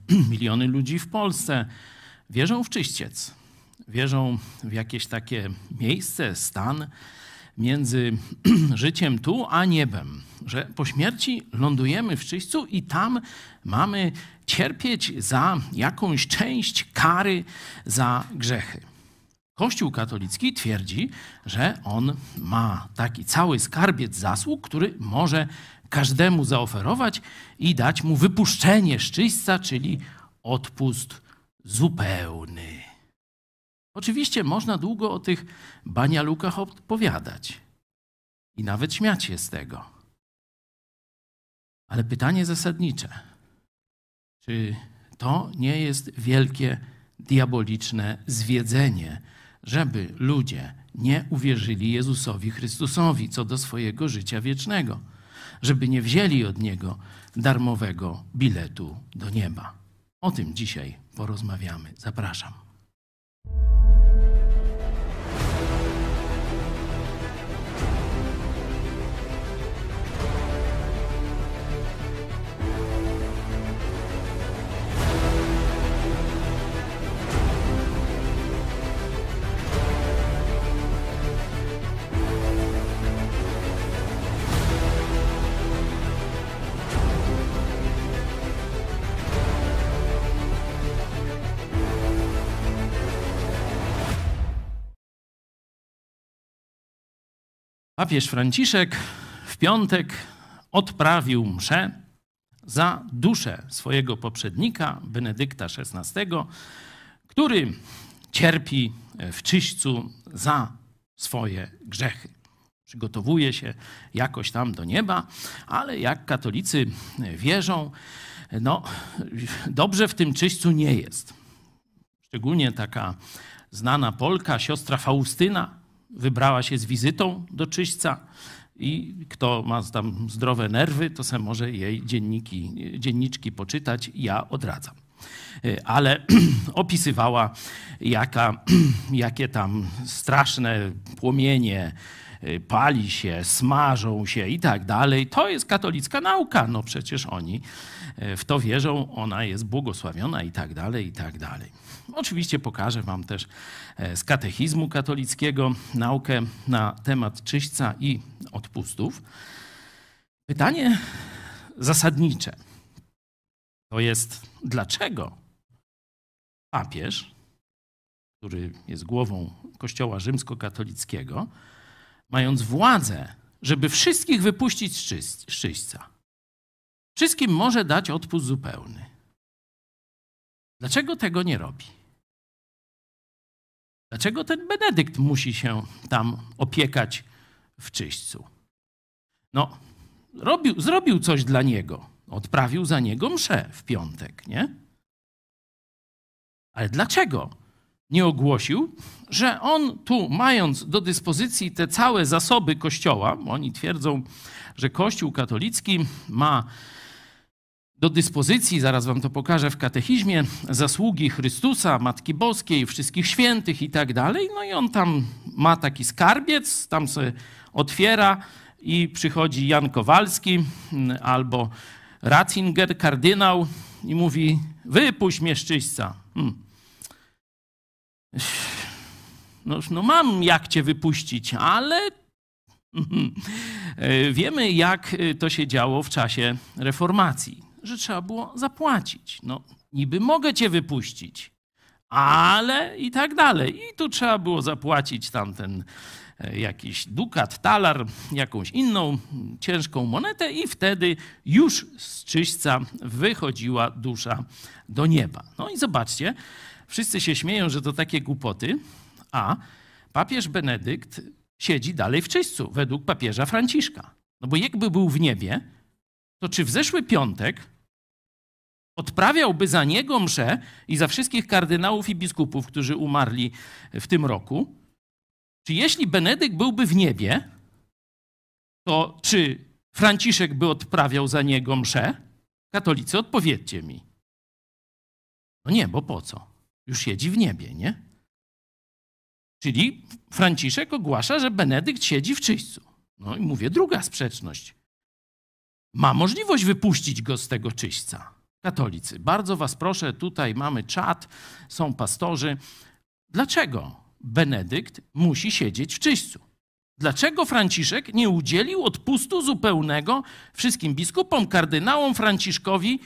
miliony ludzi w Polsce wierzą w czyściec. Wierzą w jakieś takie miejsce, stan między życiem tu a niebem, że po śmierci lądujemy w czyśćcu i tam mamy cierpieć za jakąś część kary za grzechy. Kościół katolicki twierdzi, że on ma taki cały skarbiec zasług, który może każdemu zaoferować i dać mu wypuszczenie szczyśca, czyli odpust zupełny. Oczywiście można długo o tych banialukach opowiadać i nawet śmiać się z tego. Ale pytanie zasadnicze: czy to nie jest wielkie diaboliczne zwiedzenie, żeby ludzie nie uwierzyli Jezusowi Chrystusowi co do swojego życia wiecznego, żeby nie wzięli od Niego darmowego biletu do nieba? O tym dzisiaj porozmawiamy. Zapraszam. Papież Franciszek w piątek odprawił mszę za duszę swojego poprzednika, Benedykta XVI, który cierpi w czyśćcu za swoje grzechy. Przygotowuje się jakoś tam do nieba, ale jak katolicy wierzą, no dobrze w tym czyśćcu nie jest. Szczególnie taka znana Polka, siostra Faustyna, wybrała się z wizytą do czyśćca i kto ma tam zdrowe nerwy, to se może jej dzienniki, dzienniczki poczytać. Ja odradzam. E, ale opisywała, jaka, jakie tam straszne płomienie e, pali się, smażą się i tak dalej. To jest katolicka nauka. No przecież oni e, w to wierzą, ona jest błogosławiona i tak dalej, i tak dalej. Oczywiście pokażę Wam też e, z katechizmu katolickiego naukę na temat czyśćca i odpustów. Pytanie zasadnicze to jest, dlaczego papież, który jest głową Kościoła rzymskokatolickiego, mając władzę, żeby wszystkich wypuścić z czyśćca, wszystkim może dać odpust zupełny. Dlaczego tego nie robi? Dlaczego ten Benedykt musi się tam opiekać w czyśćcu? No, robił, zrobił coś dla niego. Odprawił za niego mszę w piątek, nie? Ale dlaczego nie ogłosił, że on tu, mając do dyspozycji te całe zasoby Kościoła, oni twierdzą, że Kościół katolicki ma do dyspozycji, zaraz wam to pokażę w katechizmie, zasługi Chrystusa, Matki Boskiej, wszystkich świętych i tak dalej. No i on tam ma taki skarbiec, tam sobie otwiera i przychodzi Jan Kowalski mm, albo Ratzinger, kardynał i mówi, wypuść mieszczyśca. Hmm. No, no mam jak cię wypuścić, ale wiemy jak to się działo w czasie reformacji że trzeba było zapłacić. No, niby mogę cię wypuścić, ale i tak dalej. I tu trzeba było zapłacić tamten e, jakiś dukat, talar, jakąś inną ciężką monetę i wtedy już z czyśćca wychodziła dusza do nieba. No i zobaczcie, wszyscy się śmieją, że to takie głupoty, a papież Benedykt siedzi dalej w czyśćcu, według papieża Franciszka. No bo jakby był w niebie, to czy w zeszły piątek odprawiałby za niego mszę i za wszystkich kardynałów i biskupów, którzy umarli w tym roku, czy jeśli Benedykt byłby w niebie, to czy Franciszek by odprawiał za niego mszę? Katolicy, odpowiedzcie mi. No nie, bo po co? Już siedzi w niebie, nie? Czyli Franciszek ogłasza, że Benedykt siedzi w czyśćcu. No i mówię, druga sprzeczność. Ma możliwość wypuścić go z tego czyśćca. Katolicy, bardzo was proszę, tutaj mamy czat, są pastorzy. Dlaczego Benedykt musi siedzieć w czyśćcu? Dlaczego Franciszek nie udzielił odpustu zupełnego wszystkim biskupom, kardynałom, Franciszkowi,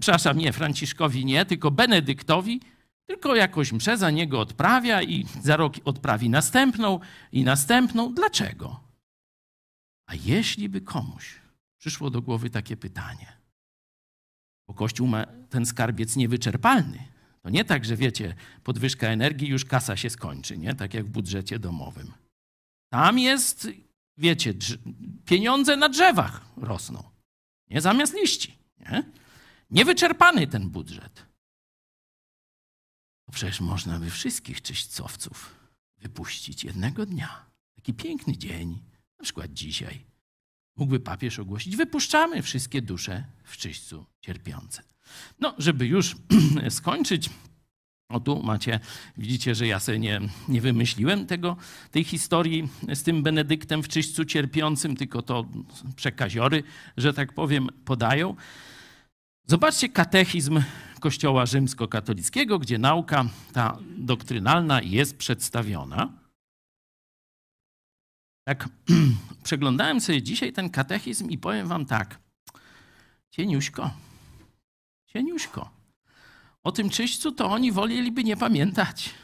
przepraszam, nie Franciszkowi nie, tylko Benedyktowi, tylko jakoś mszę za niego odprawia i za rok odprawi następną i następną. Dlaczego? A jeśli by komuś przyszło do głowy takie pytanie, bo Kościół ma ten skarbiec niewyczerpalny, to nie tak, że wiecie, podwyżka energii, już kasa się skończy, nie? Tak jak w budżecie domowym. Tam jest, wiecie, pieniądze na drzewach rosną, nie zamiast liści. Nie? Niewyczerpany ten budżet. To przecież można by wszystkich czyśćcowców wypuścić jednego dnia. Taki piękny dzień, na przykład dzisiaj. Mógłby papież ogłosić, wypuszczamy wszystkie dusze w czyśćcu cierpiące. No, żeby już skończyć, o tu macie, widzicie, że ja sobie nie, nie wymyśliłem tego, tej historii z tym Benedyktem w czyśćcu cierpiącym, tylko to przekaziory, że tak powiem, podają. Zobaczcie katechizm Kościoła rzymskokatolickiego, gdzie nauka ta doktrynalna jest przedstawiona. Tak, przeglądałem sobie dzisiaj ten katechizm i powiem wam tak. Cieniuśko, cieniuśko. O tym czyśćcu to oni woleliby nie pamiętać.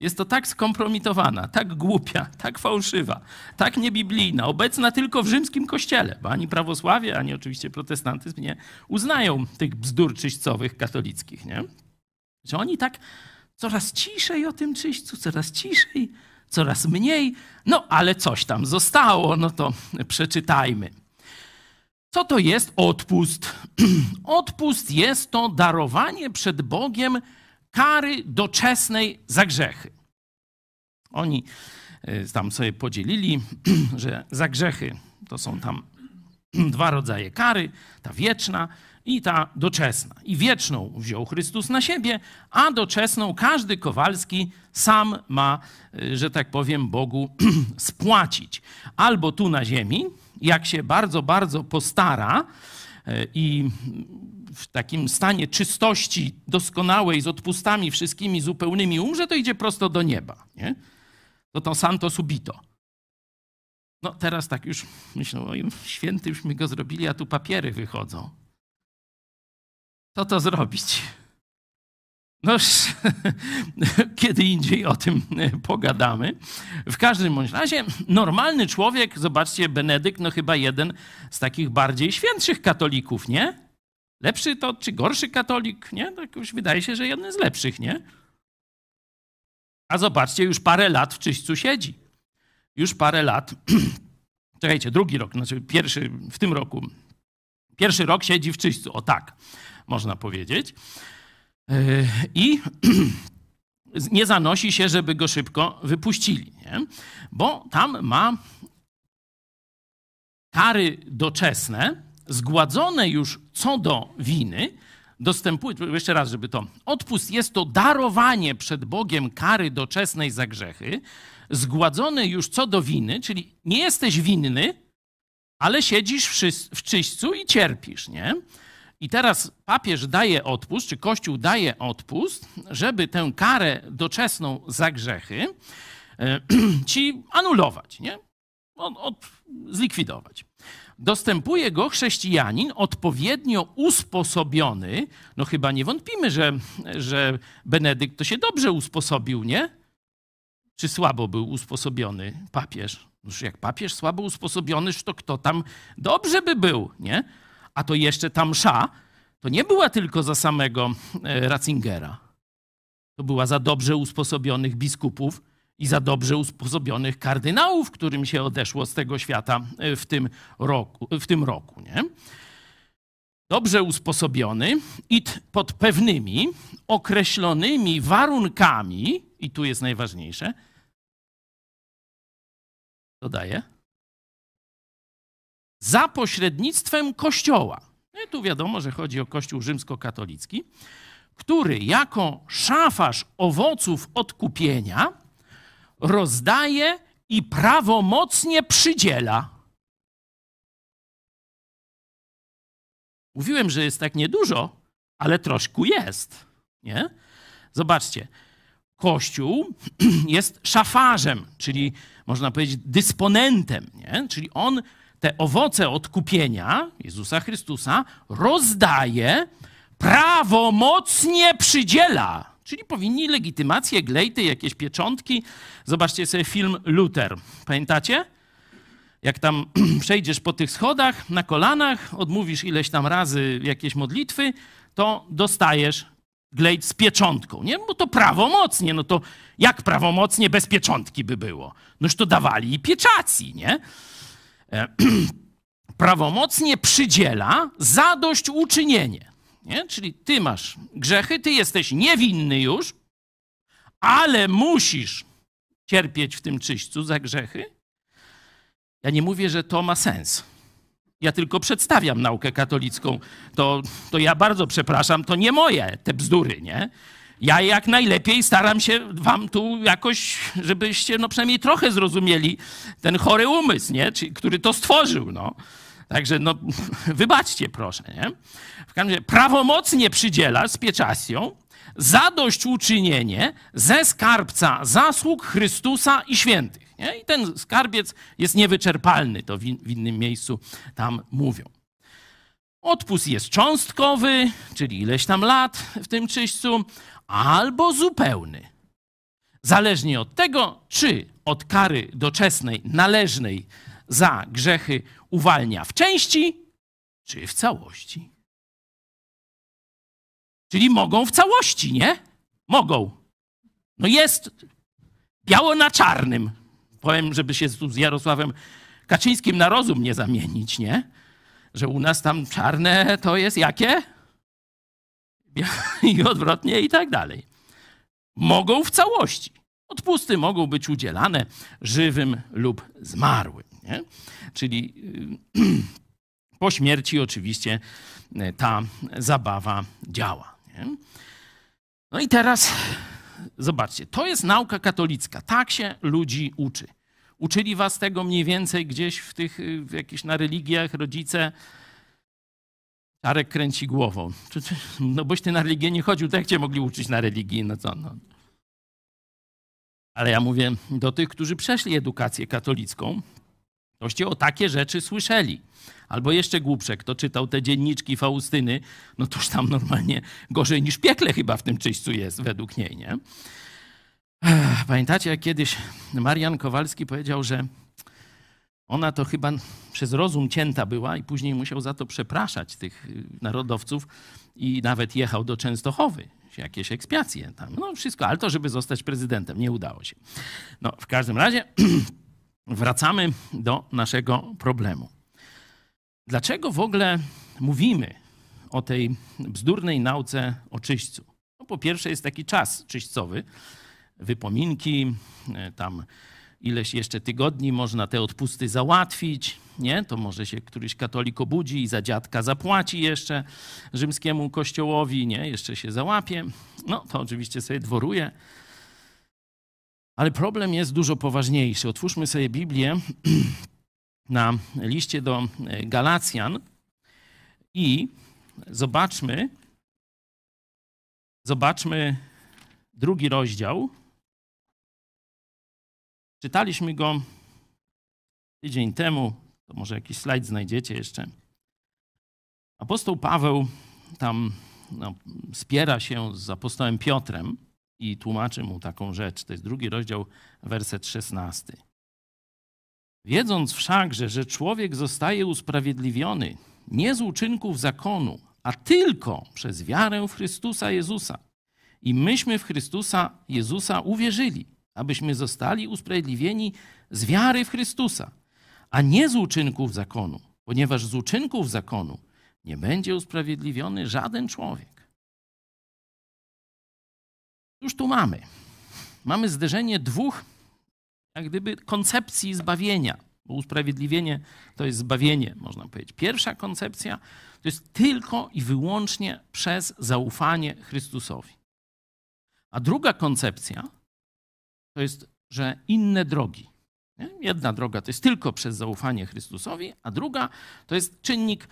Jest to tak skompromitowana, tak głupia, tak fałszywa, tak niebiblijna, obecna tylko w rzymskim kościele, bo ani prawosławie, ani oczywiście protestantyzm nie uznają tych bzdur czyśćcowych katolickich. Nie? Że oni tak coraz ciszej o tym czyśćcu, coraz ciszej, coraz mniej, no ale coś tam zostało, no to przeczytajmy. Co to jest odpust? Odpust jest to darowanie przed Bogiem kary doczesnej za grzechy. Oni e, tam sobie podzielili, że za grzechy to są tam dwa rodzaje kary, ta wieczna i ta doczesna. I wieczną wziął Chrystus na siebie, a doczesną każdy Kowalski sam ma, e, że tak powiem, Bogu spłacić. Albo tu na ziemi, jak się bardzo, bardzo postara e, i w takim stanie czystości doskonałej, z odpustami wszystkimi zupełnymi umrze, to idzie prosto do nieba. Nie? To to santo subito. No teraz tak już myślę, święty już mi go zrobili, a tu papiery wychodzą. Co to zrobić? No, kiedy indziej o tym pogadamy. W każdym bądź razie, normalny człowiek, zobaczcie, Benedykt, no chyba jeden z takich bardziej świętszych katolików, nie? Lepszy to, czy gorszy katolik, nie? Tak już wydaje się, że jeden z lepszych, nie? A zobaczcie, już parę lat w czyśćcu siedzi. Już parę lat. Czekajcie, drugi rok, znaczy pierwszy w tym roku. Pierwszy rok siedzi w czyśćcu, o tak, można powiedzieć. Yy, I nie zanosi się, żeby go szybko wypuścili, nie? bo tam ma kary doczesne, zgładzone już co do winy, dostępuje, jeszcze raz, żeby to, odpust jest to darowanie przed Bogiem kary doczesnej za grzechy, zgładzone już co do winy, czyli nie jesteś winny, ale siedzisz w czyśćcu i cierpisz, nie? I teraz papież daje odpust, czy Kościół daje odpust, żeby tę karę doczesną za grzechy e, ci anulować, nie? Od, od, zlikwidować dostępuje go chrześcijanin odpowiednio usposobiony. No chyba nie wątpimy, że, że Benedykt to się dobrze usposobił, nie? Czy słabo był usposobiony papież? Już jak papież słabo usposobiony, to kto tam dobrze by był, nie? A to jeszcze ta msza, to nie była tylko za samego e, Ratzingera. To była za dobrze usposobionych biskupów, i za dobrze usposobionych kardynałów, którym się odeszło z tego świata e, w tym roku. W tym roku nie? Dobrze usposobiony i pod pewnymi określonymi warunkami, i tu jest najważniejsze, dodaję, za pośrednictwem Kościoła. No tu wiadomo, że chodzi o Kościół rzymskokatolicki, który jako szafarz owoców odkupienia rozdaje i prawomocnie przydziela. Mówiłem, że jest tak niedużo, ale troszkę jest. Nie? Zobaczcie, Kościół jest szafarzem, czyli można powiedzieć dysponentem, nie? czyli on te owoce odkupienia Jezusa Chrystusa rozdaje, prawomocnie przydziela. Czyli powinni legitymacje, glejty, jakieś pieczątki. Zobaczcie sobie film Luther. Pamiętacie? Jak tam przejdziesz po tych schodach na kolanach, odmówisz ileś tam razy jakieś modlitwy, to dostajesz glejt z pieczątką, nie? Bo to prawomocnie, no to jak prawomocnie bez pieczątki by było? Noż to dawali i pieczacji, nie? E, prawomocnie przydziela zadośćuczynienie. Nie? Czyli ty masz grzechy, ty jesteś niewinny już, ale musisz cierpieć w tym czyśćcu za grzechy. Ja nie mówię, że to ma sens. Ja tylko przedstawiam naukę katolicką. To, to ja bardzo przepraszam, to nie moje te bzdury, nie? Ja jak najlepiej staram się wam tu jakoś, żebyście no przynajmniej trochę zrozumieli ten chory umysł, nie? Czy, który to stworzył, no. Także no, wybaczcie proszę, nie? W każdym razie prawomocnie przydziela z pieczacją zadośćuczynienie ze skarbca zasług Chrystusa i świętych. Nie? I ten skarbiec jest niewyczerpalny, to w, w innym miejscu tam mówią. Odpust jest cząstkowy, czyli ileś tam lat w tym czyśćcu, albo zupełny. Zależnie od tego, czy od kary doczesnej, należnej za grzechy uwalnia w części, czy w całości. Czyli mogą w całości, nie? Mogą. No jest biało na czarnym. Powiem, żeby się tu z Jarosławem Kaczyńskim na rozum nie zamienić, nie? Że u nas tam czarne to jest jakie? I odwrotnie i tak dalej. Mogą w całości. Odpusty mogą być udzielane żywym lub zmarłym. Nie? Czyli po śmierci oczywiście e, ta zabawa działa. Nie? No i teraz zobaczcie, to jest nauka katolicka. Tak się ludzi uczy. Uczyli was tego mniej więcej gdzieś w tych w jakichś na religiach rodzice. Czarek kręci głową. No boś ty na religię nie chodził, to jak cię mogli uczyć na religii? No co? No. Ale ja mówię do tych, którzy przeszli edukację katolicką, toście o takie rzeczy słyszeli. Albo jeszcze głupsze, kto czytał te dzienniczki Faustyny, no toż tam normalnie gorzej niż piekle chyba w tym czyśćcu jest, według niej, nie? Pamiętacie, jak kiedyś Marian Kowalski powiedział, że ona to chyba przez rozum cięta była i później musiał za to przepraszać tych y, narodowców i nawet jechał do Częstochowy. Jakieś ekspiacje tam. No wszystko, ale to, żeby zostać prezydentem. Nie udało się. No w każdym razie wracamy do naszego problemu. Dlaczego w ogóle mówimy o tej bzdurnej nauce o czyśćcu? No, po pierwsze jest taki czas czyśćcowy, wypominki, e, tam ileś jeszcze tygodni można te odpusty załatwić, nie? To może się któryś katolik obudzi i za dziadka zapłaci jeszcze rzymskiemu kościołowi, nie? Jeszcze się załapie. No, to oczywiście sobie dworuje. Ale problem jest dużo poważniejszy. Otwórzmy sobie Biblię na liście do Galacjan i zobaczmy, zobaczmy drugi rozdział. Czytaliśmy go tydzień temu, to może jakiś slajd znajdziecie jeszcze. Apostoł Paweł tam no, spiera się z apostołem Piotrem i tłumaczy mu taką rzecz. To jest drugi rozdział, werset 16. Wiedząc wszakże, że człowiek zostaje usprawiedliwiony nie z uczynków zakonu, a tylko przez wiarę w Chrystusa Jezusa. I myśmy w Chrystusa Jezusa uwierzyli, abyśmy zostali usprawiedliwieni z wiary w Chrystusa, a nie z uczynków zakonu, ponieważ z uczynków zakonu nie będzie usprawiedliwiony żaden człowiek. Już tu mamy. Mamy zderzenie dwóch, jak gdyby, koncepcji zbawienia. Bo usprawiedliwienie to jest zbawienie, można powiedzieć. Pierwsza koncepcja to jest tylko i wyłącznie przez zaufanie Chrystusowi. A druga koncepcja to jest, że inne drogi. Nie? Jedna droga to jest tylko przez zaufanie Chrystusowi, a druga to jest czynnik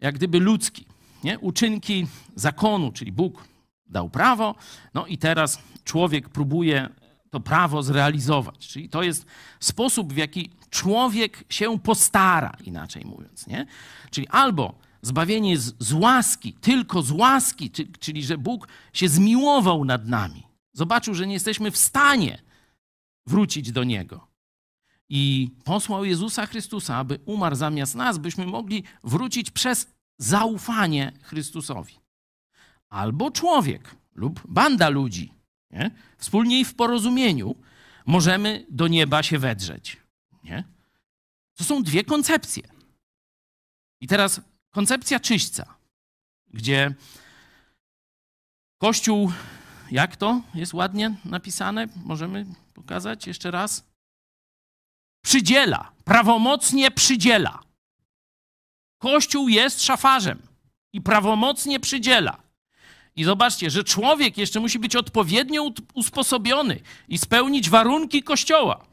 jak gdyby ludzki. nie? uczynki zakonu, czyli Bóg dał prawo, no i teraz człowiek próbuje to prawo zrealizować. Czyli to jest sposób, w jaki człowiek się postara, inaczej mówiąc. Nie? Czyli albo zbawienie z, z łaski, tylko z łaski, czyli że Bóg się zmiłował nad nami. Zobaczył, że nie jesteśmy w stanie wrócić do Niego. I posłał Jezusa Chrystusa, aby umarł zamiast nas, byśmy mogli wrócić przez zaufanie Chrystusowi. Albo człowiek lub banda ludzi, nie? wspólnie i w porozumieniu, możemy do nieba się wedrzeć. Nie? To są dwie koncepcje. I teraz koncepcja czyśćca, gdzie Kościół, jak to jest ładnie napisane, możemy pokazać jeszcze raz? Przydziela, prawomocnie przydziela. Kościół jest szafarzem i prawomocnie przydziela. I zobaczcie, że człowiek jeszcze musi być odpowiednio usposobiony i spełnić warunki Kościoła.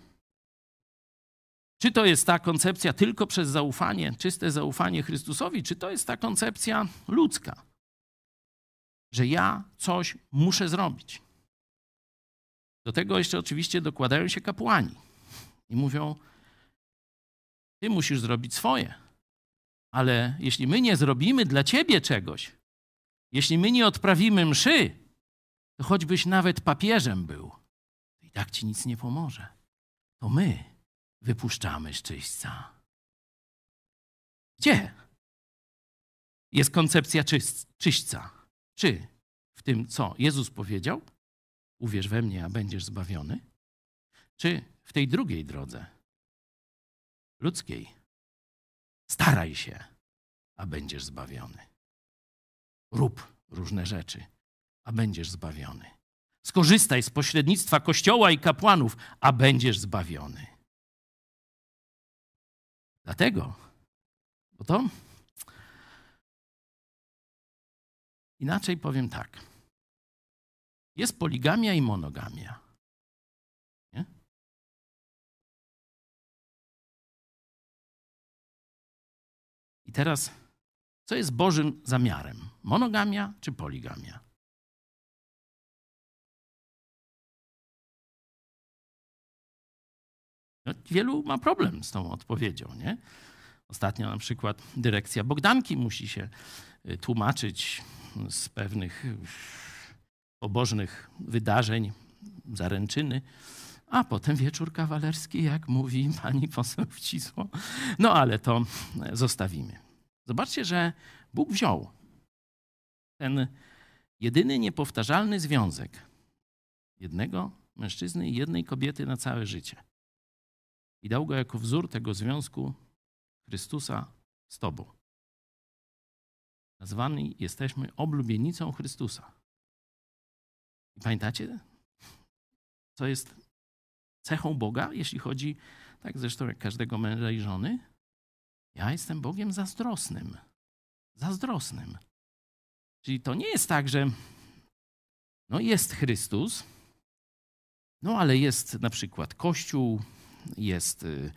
Czy to jest ta koncepcja tylko przez zaufanie, czyste zaufanie Chrystusowi, czy to jest ta koncepcja ludzka, że ja coś muszę zrobić. Do tego jeszcze oczywiście dokładają się kapłani i mówią: Ty musisz zrobić swoje, ale jeśli my nie zrobimy dla ciebie czegoś, jeśli my nie odprawimy mszy, to choćbyś nawet papieżem był, i tak ci nic nie pomoże. To my wypuszczamy z czyśćca. Gdzie jest koncepcja czyśćca? Czy w tym, co Jezus powiedział, uwierz we mnie, a będziesz zbawiony? Czy w tej drugiej drodze, ludzkiej, staraj się, a będziesz zbawiony? Rób różne rzeczy, a będziesz zbawiony. Skorzystaj z pośrednictwa Kościoła i kapłanów, a będziesz zbawiony. Dlatego, bo to inaczej powiem tak. Jest poligamia i monogamia. Nie? I teraz, co jest Bożym zamiarem? Monogamia czy poligamia? No, wielu ma problem z tą odpowiedzią. Nie? Ostatnio na przykład dyrekcja Bogdanki musi się y, tłumaczyć z pewnych pobożnych wydarzeń, zaręczyny, a potem wieczór kawalerski, jak mówi pani poseł Wcisło. No ale to zostawimy. Zobaczcie, że Bóg wziął ten jedyny niepowtarzalny związek jednego mężczyzny i jednej kobiety na całe życie i dał go jako wzór tego związku Chrystusa z Tobą. Nazwani jesteśmy oblubienicą Chrystusa. Pamiętacie, co jest cechą Boga, jeśli chodzi, tak zresztą jak każdego męża i żony? Ja jestem Bogiem zazdrosnym. Zazdrosnym. Czyli to nie jest tak, że no jest Chrystus, no ale jest na przykład Kościół, jest y,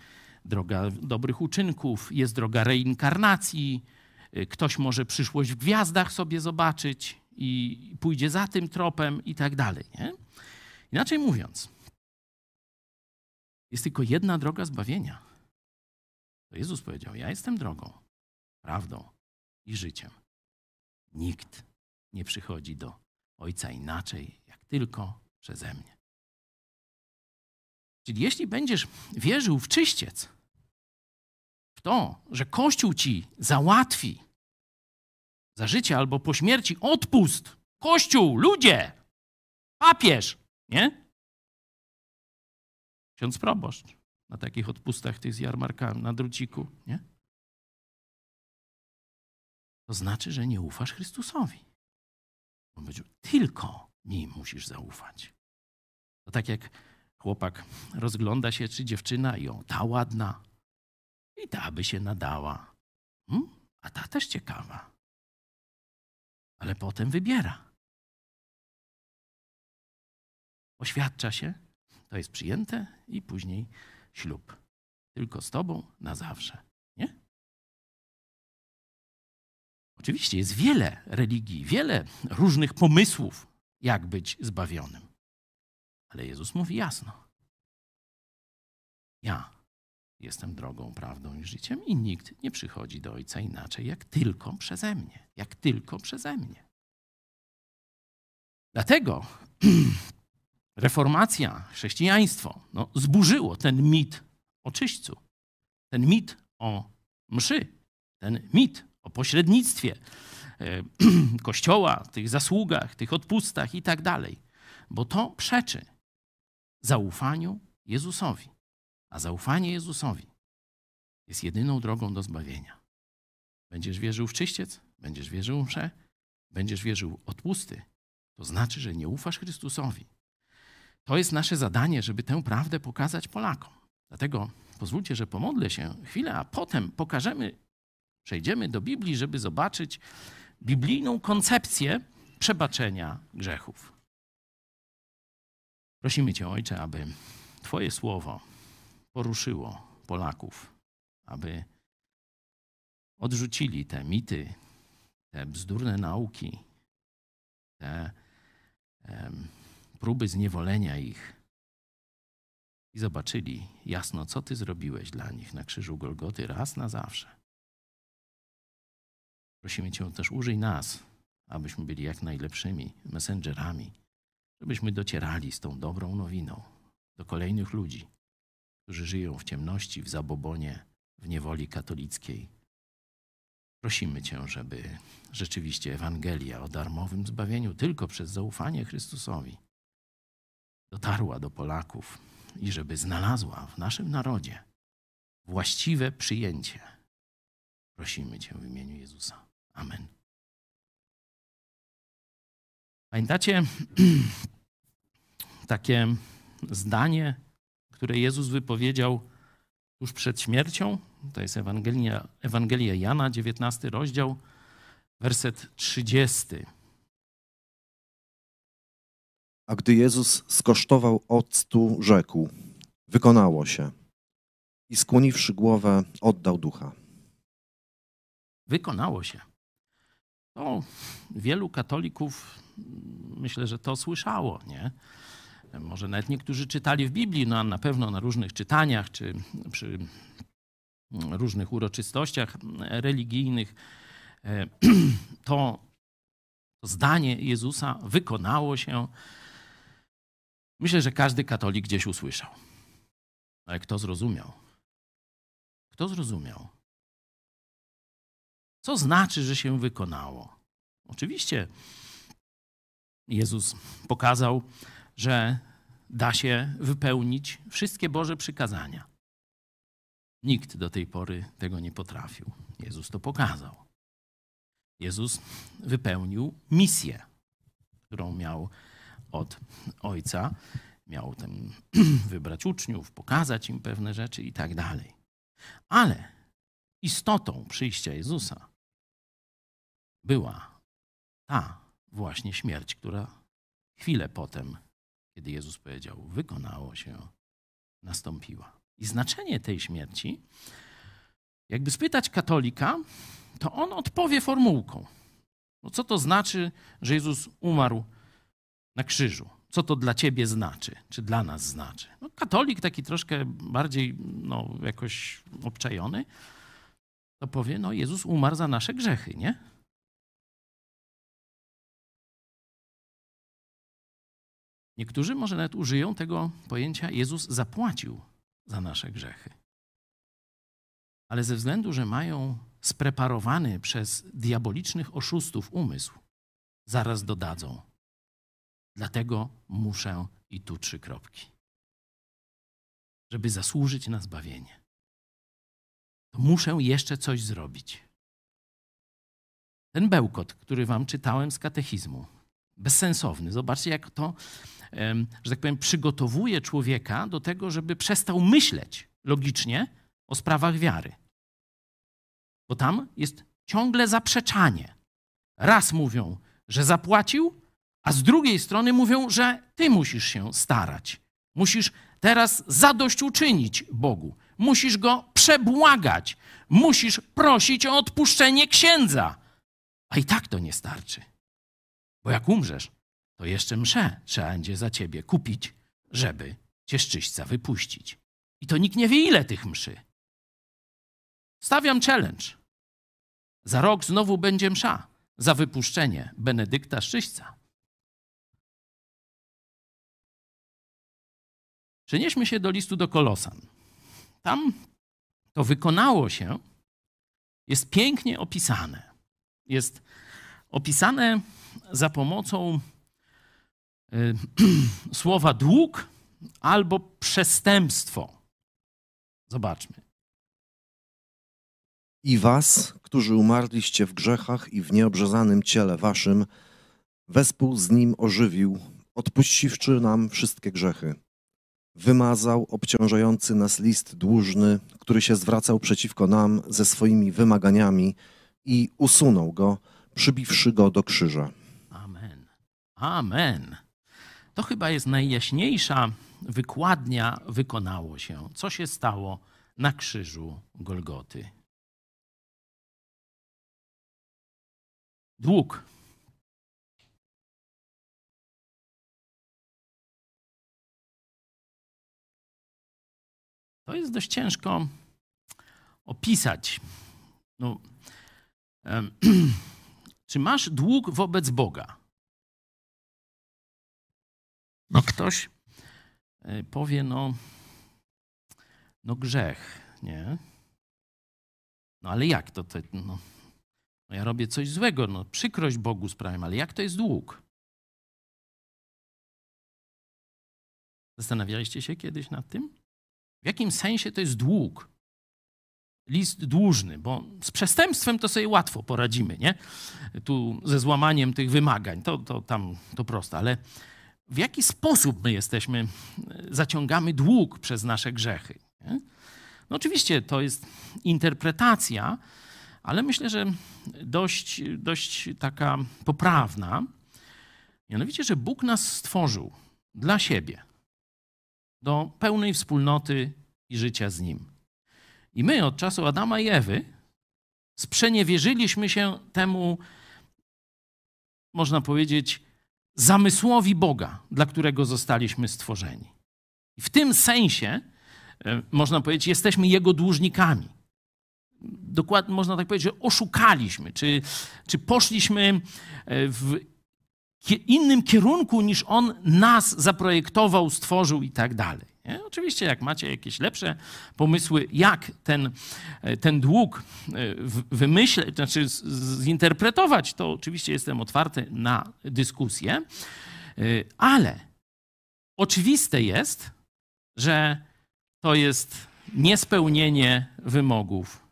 droga dobrych uczynków, jest droga reinkarnacji. Y, ktoś może przyszłość w gwiazdach sobie zobaczyć i pójdzie za tym tropem i tak dalej. Nie? Inaczej mówiąc, jest tylko jedna droga zbawienia. To Jezus powiedział: Ja jestem drogą, prawdą i życiem. Nikt nie przychodzi do Ojca inaczej, jak tylko przeze mnie. Czyli jeśli będziesz wierzył w czyściec, w to, że Kościół ci załatwi za życie albo po śmierci odpust, Kościół, ludzie, papież, nie? Ksiądz proboszcz na takich odpustach tych z jarmarkami, na druciku, nie? To znaczy, że nie ufasz Chrystusowi. On powiedział, tylko mi musisz zaufać. To tak jak Chłopak rozgląda się, czy dziewczyna ją ta ładna i ta by się nadała. Hmm? A ta też ciekawa. Ale potem wybiera. Oświadcza się, to jest przyjęte i później ślub. Tylko z tobą na zawsze. Nie? Oczywiście jest wiele religii, wiele różnych pomysłów, jak być zbawionym. Ale Jezus mówi jasno: Ja jestem drogą, prawdą i życiem, i nikt nie przychodzi do Ojca inaczej, jak tylko przeze mnie. Jak tylko przeze mnie. Dlatego reformacja, chrześcijaństwo no, zburzyło ten mit o czyśćcu, ten mit o mszy, ten mit o pośrednictwie e, Kościoła, tych zasługach, tych odpustach i tak dalej, bo to przeczy zaufaniu Jezusowi. A zaufanie Jezusowi jest jedyną drogą do zbawienia. Będziesz wierzył w czyściec, będziesz wierzył w mszę, będziesz wierzył odpusty, to znaczy, że nie ufasz Chrystusowi. To jest nasze zadanie, żeby tę prawdę pokazać Polakom. Dlatego pozwólcie, że pomodlę się chwilę, a potem pokażemy, przejdziemy do Biblii, żeby zobaczyć biblijną koncepcję przebaczenia grzechów. Prosimy Cię, Ojcze, aby Twoje słowo poruszyło Polaków, aby odrzucili te mity, te bzdurne nauki, te um, próby zniewolenia ich i zobaczyli jasno, co Ty zrobiłeś dla nich na krzyżu Golgoty raz na zawsze. Prosimy Cię też, użyj nas, abyśmy byli jak najlepszymi messengerami, żebyśmy docierali z tą dobrą nowiną do kolejnych ludzi, którzy żyją w ciemności, w zabobonie, w niewoli katolickiej. Prosimy Cię, żeby rzeczywiście Ewangelia o darmowym zbawieniu tylko przez zaufanie Chrystusowi dotarła do Polaków i żeby znalazła w naszym narodzie właściwe przyjęcie. Prosimy Cię w imieniu Jezusa. Amen. Pamiętacie takie zdanie które Jezus wypowiedział tuż przed śmiercią. To jest Ewangelia, Ewangelia Jana, 19 rozdział, werset 30. A gdy Jezus skosztował octu, rzekł: Wykonało się. I skłoniwszy głowę, oddał ducha. Wykonało się. To wielu katolików myślę, że to słyszało, nie? Może nawet niektórzy czytali w Biblii, no a na pewno na różnych czytaniach czy przy różnych uroczystościach religijnych. E, to, zdanie Jezusa wykonało się. Myślę, że każdy katolik gdzieś usłyszał. Ale kto zrozumiał? Kto zrozumiał? Co znaczy, że się wykonało? Oczywiście Jezus pokazał że da się wypełnić wszystkie Boże przykazania. Nikt do tej pory tego nie potrafił. Jezus to pokazał. Jezus wypełnił misję, którą miał od Ojca. Miał tam wybrać uczniów, pokazać im pewne rzeczy i tak dalej. Ale istotą przyjścia Jezusa była ta właśnie śmierć, która chwilę potem kiedy Jezus powiedział: Wykonało się, nastąpiła. I znaczenie tej śmierci, jakby spytać katolika, to on odpowie formułką. No co to znaczy, że Jezus umarł na krzyżu? Co to dla ciebie znaczy, czy dla nas znaczy? No, katolik taki troszkę bardziej no, jakoś obczajony, to powie, no Jezus umarł za nasze grzechy, nie? Niektórzy może nawet użyją tego pojęcia Jezus zapłacił za nasze grzechy. Ale ze względu, że mają spreparowany przez diabolicznych oszustów umysł, zaraz dodadzą. Dlatego muszę i tu trzy kropki. Żeby zasłużyć na zbawienie, to muszę jeszcze coś zrobić. Ten bełkot, który wam czytałem z katechizmu, bezsensowny. Zobaczcie, jak to że tak powiem, przygotowuje człowieka do tego, żeby przestał myśleć logicznie o sprawach wiary. Bo tam jest ciągle zaprzeczanie. Raz mówią, że zapłacił, a z drugiej strony mówią, że ty musisz się starać. Musisz teraz zadośćuczynić Bogu. Musisz go przebłagać. Musisz prosić o odpuszczenie księdza. A i tak to nie starczy. Bo jak umrzesz, to jeszcze mszę trzeba będzie za ciebie kupić, żeby cię z wypuścić. I to nikt nie wie, ile tych mszy. Stawiam challenge. Za rok znowu będzie msza za wypuszczenie Benedykta Szczyśca. Przenieśmy się do listu do Kolosan. Tam to wykonało się, jest pięknie opisane. Jest opisane za pomocą y, słowa dług albo przestępstwo. Zobaczmy. I was, którzy umarliście w grzechach i w nieobrzezanym ciele waszym, wespół z nim ożywił, odpuściwszy nam wszystkie grzechy. Wymazał obciążający nas list dłużny, który się zwracał przeciwko nam ze swoimi wymaganiami i usunął go, przybiwszy go do krzyża. Amen. To chyba jest najjaśniejsza wykładnia wykonało się. Co się stało na krzyżu Golgoty? Dług. To jest dość ciężko opisać. No, czy masz dług wobec Boga? No ktoś e, powie, no, no grzech, nie? No ale jak to? to no, no ja robię coś złego, no przykrość Bogu sprawiam, ale jak to jest dług? Zastanawialiście się kiedyś nad tym? W jakim sensie to jest dług? List dłużny, bo z przestępstwem to sobie łatwo poradzimy, nie? Tu ze złamaniem tych wymagań, to, to tam to proste, ale w jaki sposób my jesteśmy, zaciągamy dług przez nasze grzechy? Nie? No oczywiście to jest interpretacja, ale myślę, że dość, dość taka poprawna. Mianowicie, że Bóg nas stworzył dla siebie, do pełnej wspólnoty i życia z Nim. I my od czasu Adama i Ewy sprzeniewierzyliśmy się temu, można powiedzieć, zamysłowi Boga, dla którego zostaliśmy stworzeni. W tym sensie, e, można powiedzieć, jesteśmy Jego dłużnikami dokładnie można tak powiedzieć, że oszukaliśmy, czy, czy poszliśmy e, w innym kierunku niż on nas zaprojektował, stworzył i tak dalej. Nie? Oczywiście, jak macie jakieś lepsze pomysły, jak ten, e, ten dług e, wymyśleć, znaczy zinterpretować, to oczywiście jestem otwarty na dyskusję, ale oczywiste jest, że to jest niespełnienie wymogów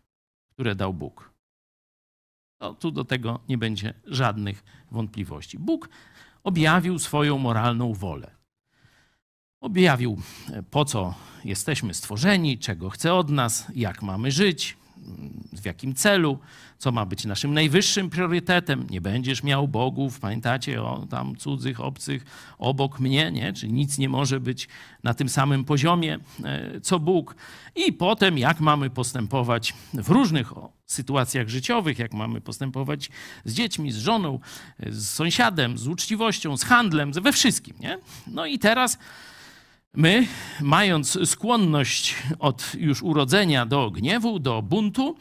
które dał Bóg. No, tu do tego nie będzie żadnych wątpliwości. Bóg objawił swoją moralną wolę. Objawił, po co jesteśmy stworzeni, czego chce od nas, jak mamy żyć, w jakim celu, co ma być naszym najwyższym priorytetem. Nie będziesz miał bogów, pamiętacie, o tam cudzych, obcych obok mnie, nie? Czy nic nie może być na tym samym poziomie e, co Bóg. I potem jak mamy postępować w różnych sytuacjach życiowych, jak mamy postępować z dziećmi, z żoną, z sąsiadem, z uczciwością, z handlem, we wszystkim, nie? No i teraz My, mając skłonność od już urodzenia do gniewu, do buntu,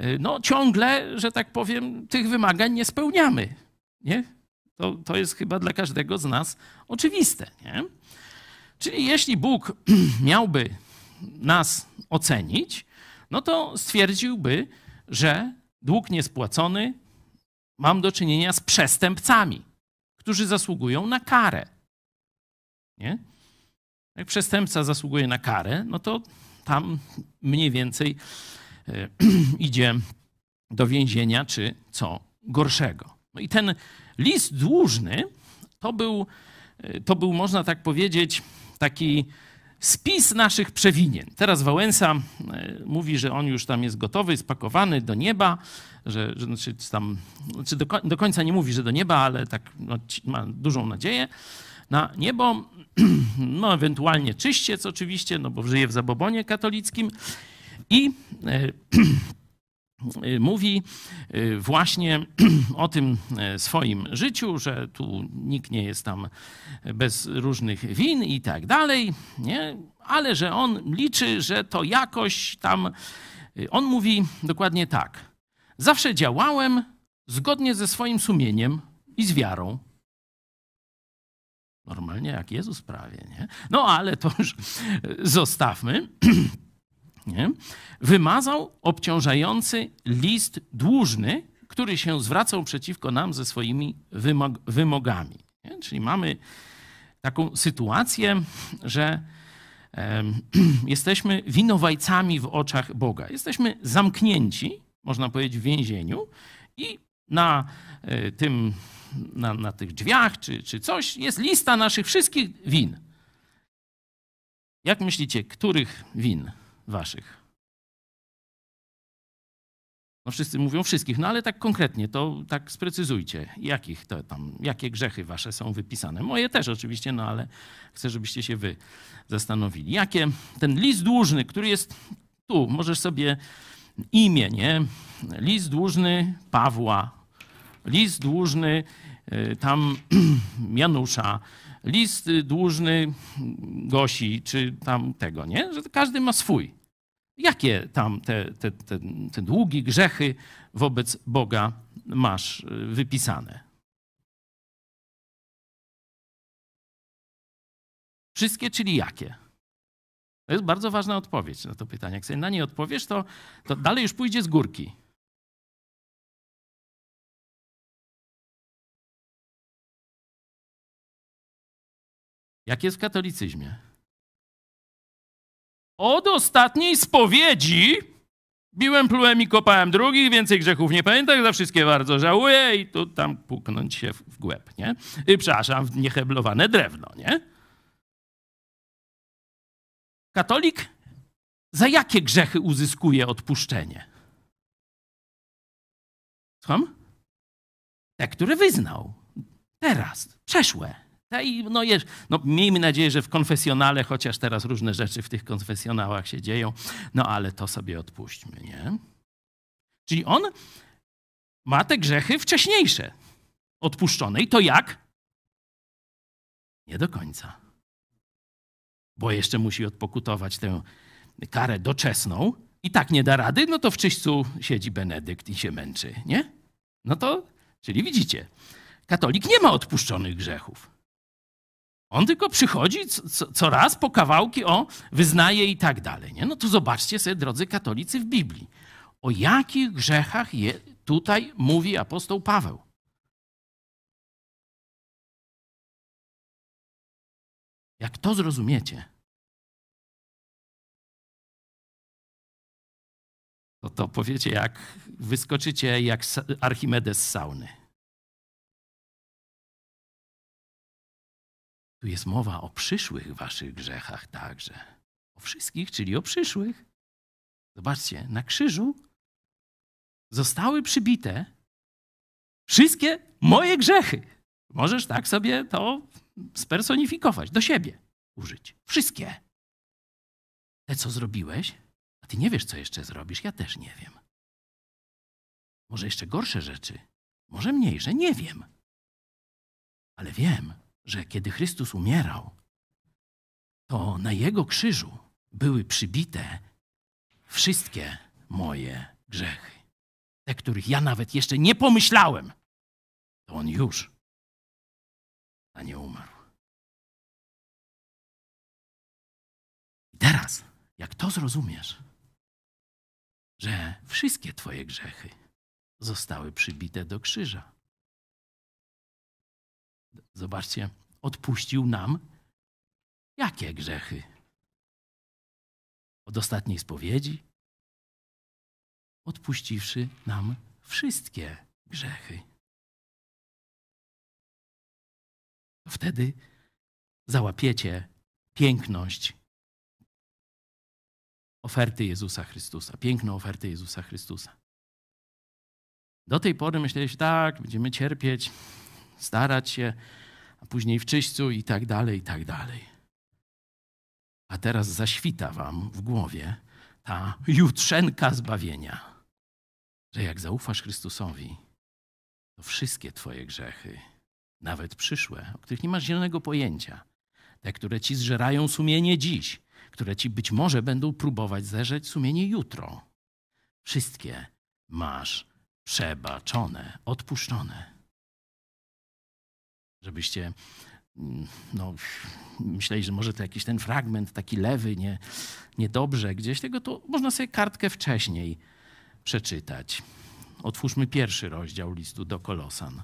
y, no ciągle, że tak powiem, tych wymagań nie spełniamy. Nie? To, to jest chyba dla każdego z nas oczywiste. Nie? Czyli jeśli Bóg miałby nas ocenić, no to stwierdziłby, że dług niespłacony mam do czynienia z przestępcami, którzy zasługują na karę. Nie? Jak przestępca zasługuje na karę, no to tam mniej więcej e, idzie do więzienia czy co gorszego. No i ten list dłużny to był, e, to był, można tak powiedzieć, taki spis naszych przewinień. Teraz Wałęsa e, mówi, że on już tam jest gotowy, spakowany do nieba, że, że znaczy tam, znaczy do, do, końca nie mówi, że do nieba, ale tak no, ma dużą nadzieję na niebo, no ewentualnie czyściec oczywiście, no bo żyje w zabobonie katolickim i e, mówi właśnie o tym swoim życiu, że tu nikt nie jest tam bez różnych win i tak dalej, nie? ale że on liczy, że to jakoś tam. On mówi dokładnie tak. Zawsze działałem zgodnie ze swoim sumieniem i z wiarą. Normalnie jak Jezus prawie, nie? No ale to już zostawmy. Nie? Wymazał obciążający list dłużny, który się zwracał przeciwko nam ze swoimi wymog wymogami. Nie? Czyli mamy taką sytuację, że jesteśmy winowajcami w oczach Boga. Jesteśmy zamknięci, można powiedzieć, w więzieniu i na e, tym na, na tych drzwiach czy, czy coś, jest lista naszych wszystkich win. Jak myślicie, których win waszych? No wszyscy mówią wszystkich, no ale tak konkretnie, to tak sprecyzujcie, jakich to tam, jakie grzechy wasze są wypisane. Moje też oczywiście, no ale chcę, żebyście się wy zastanowili. Jakie ten list dłużny, który jest tu, możesz sobie imię, nie? List dłużny Pawła, list dłużny y, tam Janusza, list dłużny Gosi, czy tam tego, nie? Że każdy ma swój. Jakie tam te, te, te, te długi grzechy wobec Boga masz y, wypisane? Wszystkie, czyli jakie? To jest bardzo ważna odpowiedź na to pytanie. Jak sobie na nie odpowiesz, to, to dalej już pójdzie z górki. Jak jest w katolicyzmie? Od ostatniej spowiedzi biłem, plułem i kopałem drugich, więcej grzechów nie pamiętam, za wszystkie bardzo żałuję i tu tam puknąć się w głęb, nie? I, przepraszam, w nieheblowane drewno, nie? Katolik za jakie grzechy uzyskuje odpuszczenie? Słucham? Te, które wyznał. Teraz, przeszłe. I no, jest, no, miejmy nadzieję, że w konfesjonale, chociaż teraz różne rzeczy w tych konfesjonałach się dzieją, no ale to sobie odpuśćmy, nie? Czyli on ma te grzechy wcześniejsze odpuszczone. I to jak? Nie do końca. Bo jeszcze musi odpokutować tę karę doczesną i tak nie da rady, no to w czyśćcu siedzi Benedykt i się męczy, nie? No to, czyli widzicie, katolik nie ma odpuszczonych grzechów. On tylko przychodzi co, raz po kawałki, o, wyznaje i tak dalej. Nie? No to zobaczcie sobie, drodzy katolicy, w Biblii. O jakich grzechach je, tutaj mówi apostoł Paweł. Jak to zrozumiecie, to to powiecie, jak wyskoczycie jak Archimedes z sauny. Tu jest mowa o przyszłych waszych grzechach także. O wszystkich, czyli o przyszłych. Zobaczcie, na krzyżu zostały przybite wszystkie moje grzechy. Możesz tak sobie to spersonifikować, do siebie użyć. Wszystkie. Te, co zrobiłeś, a ty nie wiesz, co jeszcze zrobisz, ja też nie wiem. Może jeszcze gorsze rzeczy, może mniejsze, nie wiem. Ale wiem, że kiedy Chrystus umierał, to na jego krzyżu były przybite wszystkie moje grzechy. Te, których ja nawet jeszcze nie pomyślałem, to on już na nie umarł. I teraz, jak to zrozumiesz, że wszystkie Twoje grzechy zostały przybite do krzyża, Zobaczcie, odpuścił nam jakie grzechy? Od ostatniej spowiedzi, odpuściwszy nam wszystkie grzechy. Wtedy załapiecie piękność oferty Jezusa Chrystusa, piękną ofertę Jezusa Chrystusa. Do tej pory myśleliście, tak, będziemy cierpieć, starać się, później w czyśćcu i tak dalej, i tak dalej. A teraz zaświta wam w głowie ta jutrzenka zbawienia. że jak zaufasz Chrystusowi, to wszystkie Twoje grzechy, nawet przyszłe, o których nie masz zielonego pojęcia, te, które ci zżerają sumienie dziś, które ci być może będą próbować zerzeć sumienie jutro, wszystkie masz przebaczone, odpuszczone. Żebyście mm, no, myśleli, że może to jakiś ten fragment taki lewy, nie, niedobrze gdzieś, tego to można sobie kartkę wcześniej przeczytać. Otwórzmy pierwszy rozdział listu do Kolosan.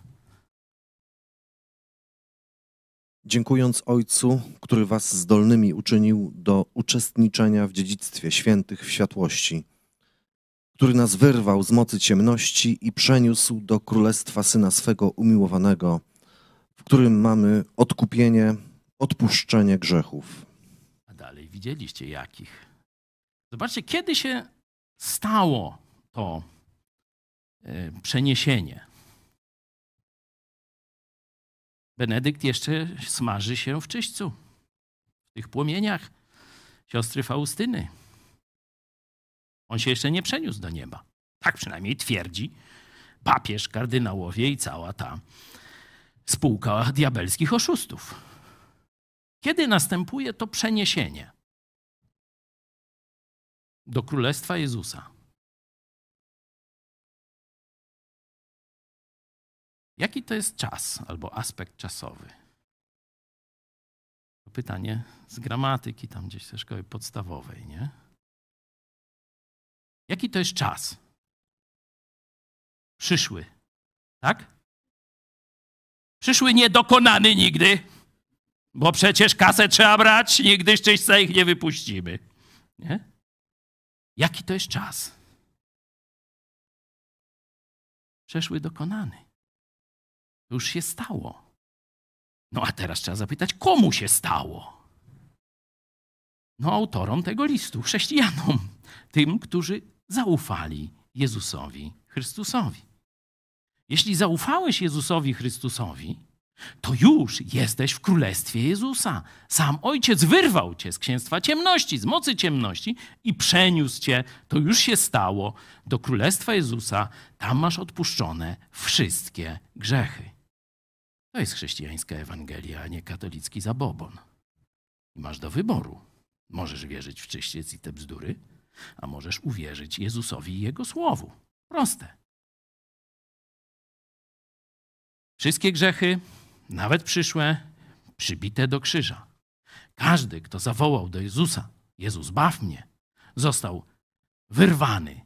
Dziękując Ojcu, który was zdolnymi uczynił do uczestniczenia w dziedzictwie świętych w światłości, który nas wyrwał z mocy ciemności i przeniósł do królestwa Syna swego umiłowanego, którym mamy odkupienie, odpuszczenie grzechów. A dalej widzieliście jakich. Zobaczcie, kiedy się stało to e, przeniesienie. Benedykt jeszcze smaży się w czyśćcu, w tych płomieniach siostry Faustyny. On się jeszcze nie przeniósł do nieba. Tak przynajmniej twierdzi papież, kardynałowie i cała ta spółka diabelskich oszustów. Kiedy następuje to przeniesienie do Królestwa Jezusa? Jaki to jest czas albo aspekt czasowy? To pytanie z gramatyki, tam gdzieś ze szkoły podstawowej, nie? Jaki to jest czas? Przyszły, tak? Przyszły niedokonany nigdy, bo przecież kasę trzeba brać, nigdy z ich nie wypuścimy. Nie? Jaki to jest czas? Przeszły dokonany. To już się stało. No a teraz trzeba zapytać, komu się stało? No, autorom tego listu, chrześcijanom, tym, którzy zaufali Jezusowi Chrystusowi. Jeśli zaufałeś Jezusowi Chrystusowi, to już jesteś w królestwie Jezusa. Sam Ojciec wyrwał cię z księstwa ciemności, z mocy ciemności i przeniósł cię, to już się stało, do królestwa Jezusa. Tam masz odpuszczone wszystkie grzechy. To jest chrześcijańska Ewangelia, a nie katolicki zabobon. I masz do wyboru. Możesz wierzyć w czyściec i te bzdury, a możesz uwierzyć Jezusowi i Jego Słowu. Proste. Wszystkie grzechy, nawet przyszłe, przybite do krzyża. Każdy, kto zawołał do Jezusa, Jezus, baw mnie, został wyrwany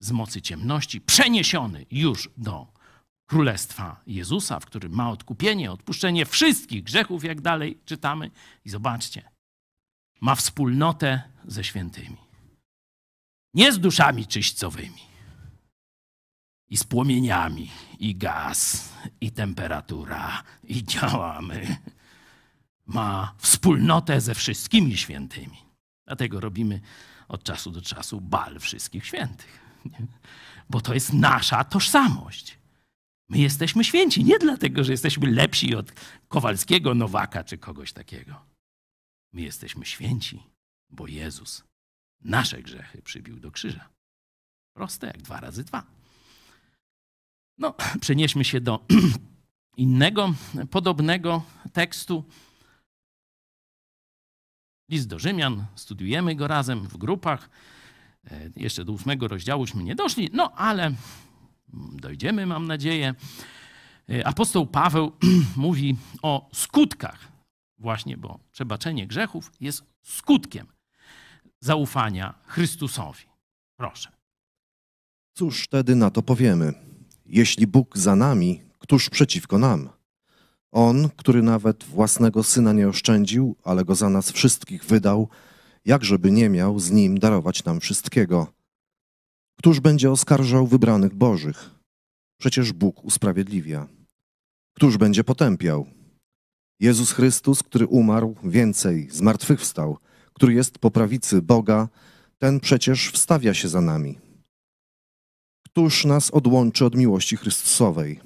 z mocy ciemności, przeniesiony już do Królestwa Jezusa, w którym ma odkupienie, odpuszczenie wszystkich grzechów, jak dalej czytamy. I zobaczcie, ma wspólnotę ze świętymi. Nie z duszami czyśćcowymi, i z płomieniami, i gaz, i temperatura, i działamy. Ma wspólnotę ze wszystkimi świętymi. Dlatego robimy od czasu do czasu bal wszystkich świętych. Bo to jest nasza tożsamość. My jesteśmy święci nie dlatego, że jesteśmy lepsi od Kowalskiego, Nowaka czy kogoś takiego. My jesteśmy święci, bo Jezus nasze grzechy przybił do krzyża. Proste jak dwa razy dwa. No, przenieśmy się do innego podobnego tekstu. List do Rzymian, studiujemy go razem w grupach. E, jeszcze do ósmego rozdziałuśmy nie doszli, no ale dojdziemy, mam nadzieję. E, apostoł Paweł mówi o skutkach, właśnie, bo przebaczenie grzechów jest skutkiem zaufania Chrystusowi. Proszę. Cóż wtedy na to powiemy? Jeśli Bóg za nami, któż przeciwko nam? On, który nawet własnego syna nie oszczędził, ale go za nas wszystkich wydał, jakżeby nie miał z nim darować nam wszystkiego. Któż będzie oskarżał wybranych Bożych? Przecież Bóg usprawiedliwia. Któż będzie potępiał? Jezus Chrystus, który umarł, więcej, zmartwychwstał, który jest po prawicy Boga, ten przecież wstawia się za nami. Któż nas odłączy od miłości Chrystusowej?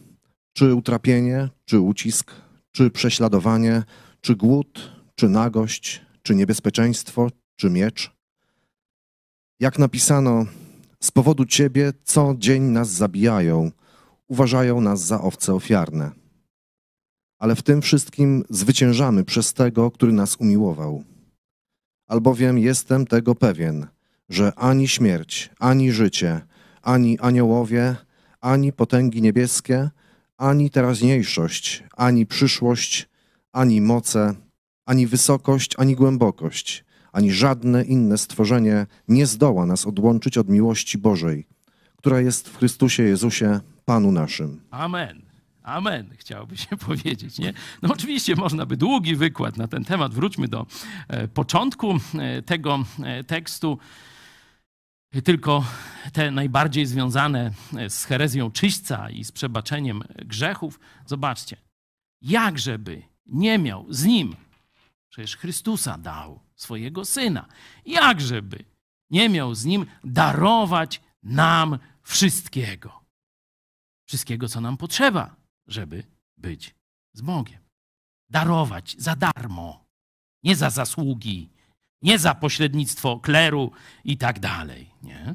Czy utrapienie, czy ucisk, czy prześladowanie, czy głód, czy nagość, czy niebezpieczeństwo, czy miecz? Jak napisano, Z powodu Ciebie co dzień nas zabijają, uważają nas za owce ofiarne. Ale w tym wszystkim zwyciężamy przez tego, który nas umiłował. Albowiem jestem tego pewien, że ani śmierć, ani życie, ani aniołowie, ani potęgi niebieskie, ani teraźniejszość, ani przyszłość, ani moce, ani wysokość, ani głębokość, ani żadne inne stworzenie nie zdoła nas odłączyć od miłości Bożej, która jest w Chrystusie Jezusie, Panu naszym. Amen. Amen, chciałoby się powiedzieć. Nie? No oczywiście można by długi wykład na ten temat. Wróćmy do e, początku e, tego e, tekstu. Tylko te najbardziej związane z herezją czyśćca i z przebaczeniem grzechów. Zobaczcie, jakżeby nie miał z nim, przecież Chrystusa dał swojego syna, jakżeby nie miał z nim darować nam wszystkiego. Wszystkiego, co nam potrzeba, żeby być z Bogiem. Darować za darmo, nie za zasługi, nie za pośrednictwo kleru i tak dalej. Nie?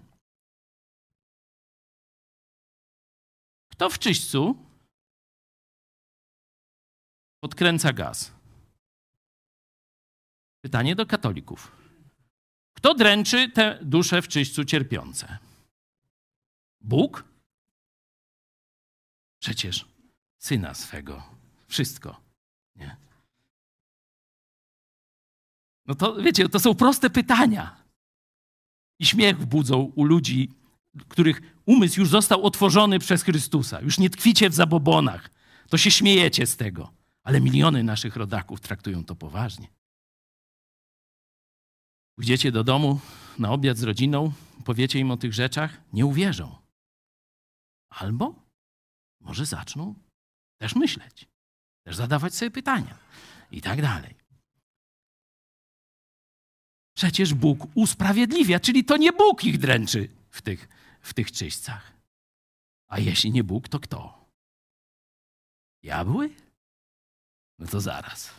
Kto w czyśćcu podkręca gaz? Pytanie do katolików. Kto dręczy te dusze w czyśćcu cierpiące? Bóg? Przecież syna swego. Wszystko. Nie? No to wiecie, to są proste pytania. I śmiech budzą u ludzi, których umysł już został otworzony przez Chrystusa. Już nie tkwicie w zabobonach. To się śmiejecie z tego. Ale miliony naszych rodaków traktują to poważnie. Pójdziecie do domu na obiad z rodziną, powiecie im o tych rzeczach, nie uwierzą. Albo może zaczną też myśleć, też zadawać sobie pytania i tak dalej. Przecież Bóg usprawiedliwia, czyli to nie Bóg ich dręczy w tych, w tych czyśćcach. A jeśli nie Bóg, to kto? Diabły? No to zaraz.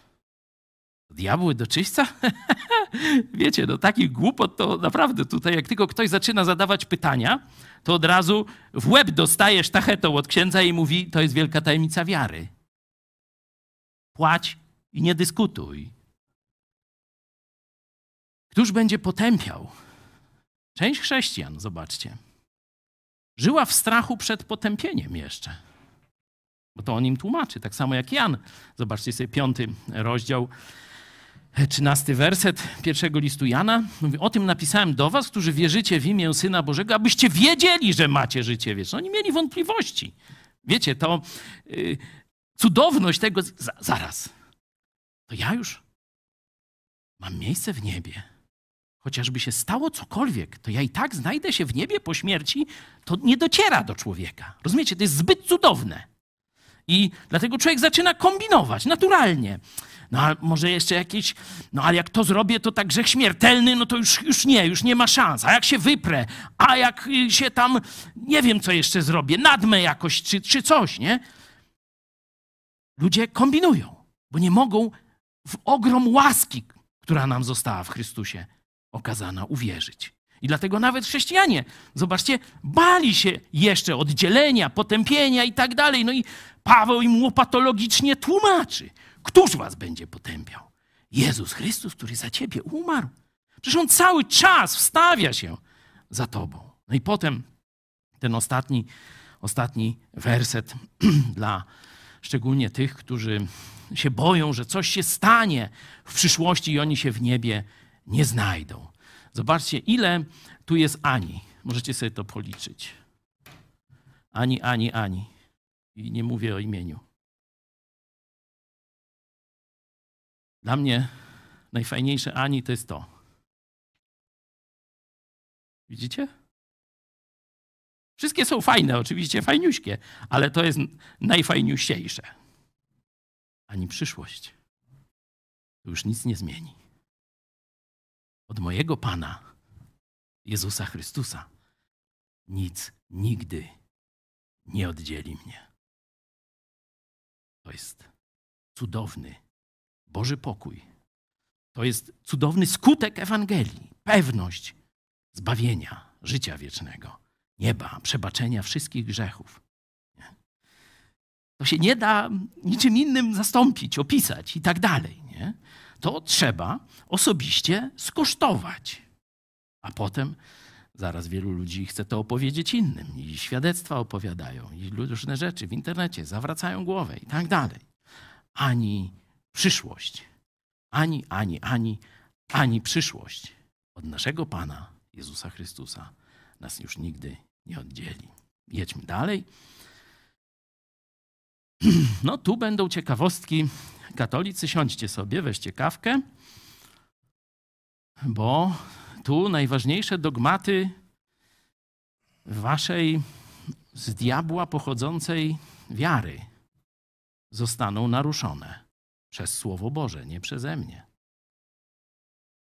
Diabły do czyśćca? Wiecie, no takich głupot to naprawdę tutaj, jak tylko ktoś zaczyna zadawać pytania, to od razu w łeb dostaje sztachetą od księdza i mówi, to jest wielka tajemnica wiary. Płać i nie dyskutuj. Któż będzie potępiał? Część chrześcijan, zobaczcie, żyła w strachu przed potępieniem jeszcze. Bo to on im tłumaczy, tak samo jak Jan. Zobaczcie sobie piąty rozdział, trzynasty werset pierwszego listu Jana. Mówi, o tym napisałem do was, którzy wierzycie w imię Syna Bożego, abyście wiedzieli, że macie życie wieczne. Oni mieli wątpliwości. Wiecie, to yy, cudowność tego... zaraz. To ja już mam miejsce w niebie chociażby się stało cokolwiek, to ja i tak znajdę się w niebie po śmierci, to nie dociera do człowieka. Rozumiecie? To jest zbyt cudowne. I dlatego człowiek zaczyna kombinować naturalnie. No a może jeszcze jakieś, no ale jak to zrobię, to tak grzech śmiertelny, no to już, już nie, już nie ma szans. A jak się wyprę, a jak się tam, nie wiem co jeszcze zrobię, nadmę jakoś czy, czy coś, nie? Ludzie kombinują, bo nie mogą w ogrom łaski, która nam została w Chrystusie, okazana uwierzyć. I dlatego nawet chrześcijanie, zobaczcie, bali się jeszcze oddzielenia, potępienia i tak dalej. No i Paweł im łopatologicznie tłumaczy. Któż was będzie potępiał? Jezus Chrystus, który za ciebie umarł. Przecież on cały czas wstawia się za tobą. No i potem ten ostatni, ostatni werset dla szczególnie tych, którzy się boją, że coś się stanie w przyszłości i oni się w niebie nie znajdą. Zobaczcie, ile tu jest Ani. Możecie sobie to policzyć. Ani, Ani, Ani. I nie mówię o imieniu. Dla mnie najfajniejsze Ani to jest to. Widzicie? Wszystkie są fajne, oczywiście fajniuśkie, ale to jest najfajniusiejsze. Ani przyszłość. To już nic nie zmieni od mojego Pana, Jezusa Chrystusa, nic nigdy nie oddzieli mnie. To jest cudowny Boży pokój. To jest cudowny skutek Ewangelii, pewność zbawienia życia wiecznego, nieba, przebaczenia wszystkich grzechów. To się nie da niczym innym zastąpić, opisać i tak dalej. Nie? To trzeba osobiście skosztować. A potem zaraz wielu ludzi chce to opowiedzieć innym i świadectwa opowiadają i różne rzeczy w internecie zawracają głowę i tak dalej. Ani przyszłość, ani, ani, ani, ani przyszłość od naszego Pana Jezusa Chrystusa nas już nigdy nie oddzieli. Jedźmy dalej. No tu będą ciekawostki. Katolicy, siądźcie sobie, weźcie kawkę, bo tu najważniejsze dogmaty waszej z diabła pochodzącej wiary zostaną naruszone przez Słowo Boże, nie przeze mnie.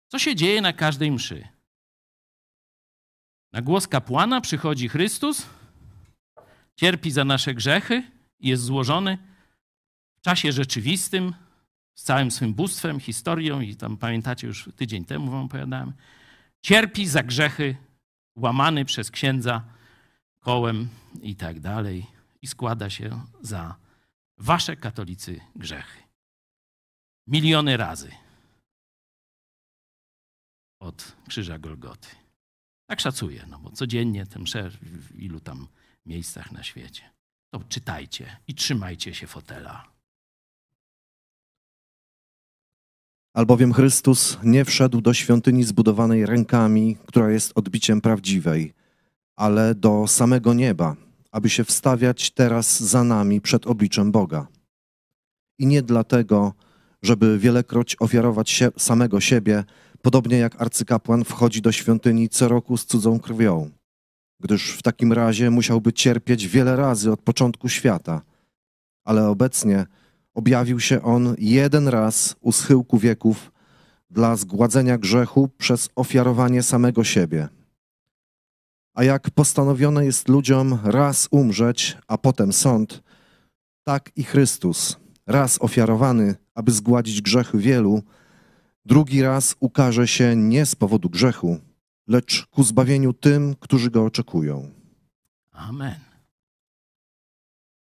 Co się dzieje na każdej mszy? Na głos kapłana przychodzi Chrystus, cierpi za nasze grzechy jest złożony czasie rzeczywistym z całym swym bóstwem, historią i tam pamiętacie już tydzień temu wam opowiadałem, cierpi za grzechy, łamany przez księdza kołem i tak dalej i składa się za wasze katolicy grzechy. Miliony razy od krzyża Golgoty. Tak szacuję, no bo codziennie ten msze w ilu tam miejscach na świecie. To czytajcie i trzymajcie się fotela. Albowiem Chrystus nie wszedł do świątyni zbudowanej rękami, która jest odbiciem prawdziwej, ale do samego nieba, aby się wstawiać teraz za nami przed obliczem Boga. I nie dlatego, żeby wielekroć ofiarować się, samego siebie, podobnie jak arcykapłan wchodzi do świątyni co roku z cudzą krwią, gdyż w takim razie musiałby cierpieć wiele razy od początku świata. Ale obecnie objawił się on jeden raz u schyłku wieków dla zgładzenia grzechu przez ofiarowanie samego siebie. A jak postanowione jest ludziom raz umrzeć, a potem sąd, tak i Chrystus, raz ofiarowany, aby zgładzić grzechy wielu, drugi raz ukaże się nie z powodu grzechu, lecz ku zbawieniu tym, którzy go oczekują. Amen.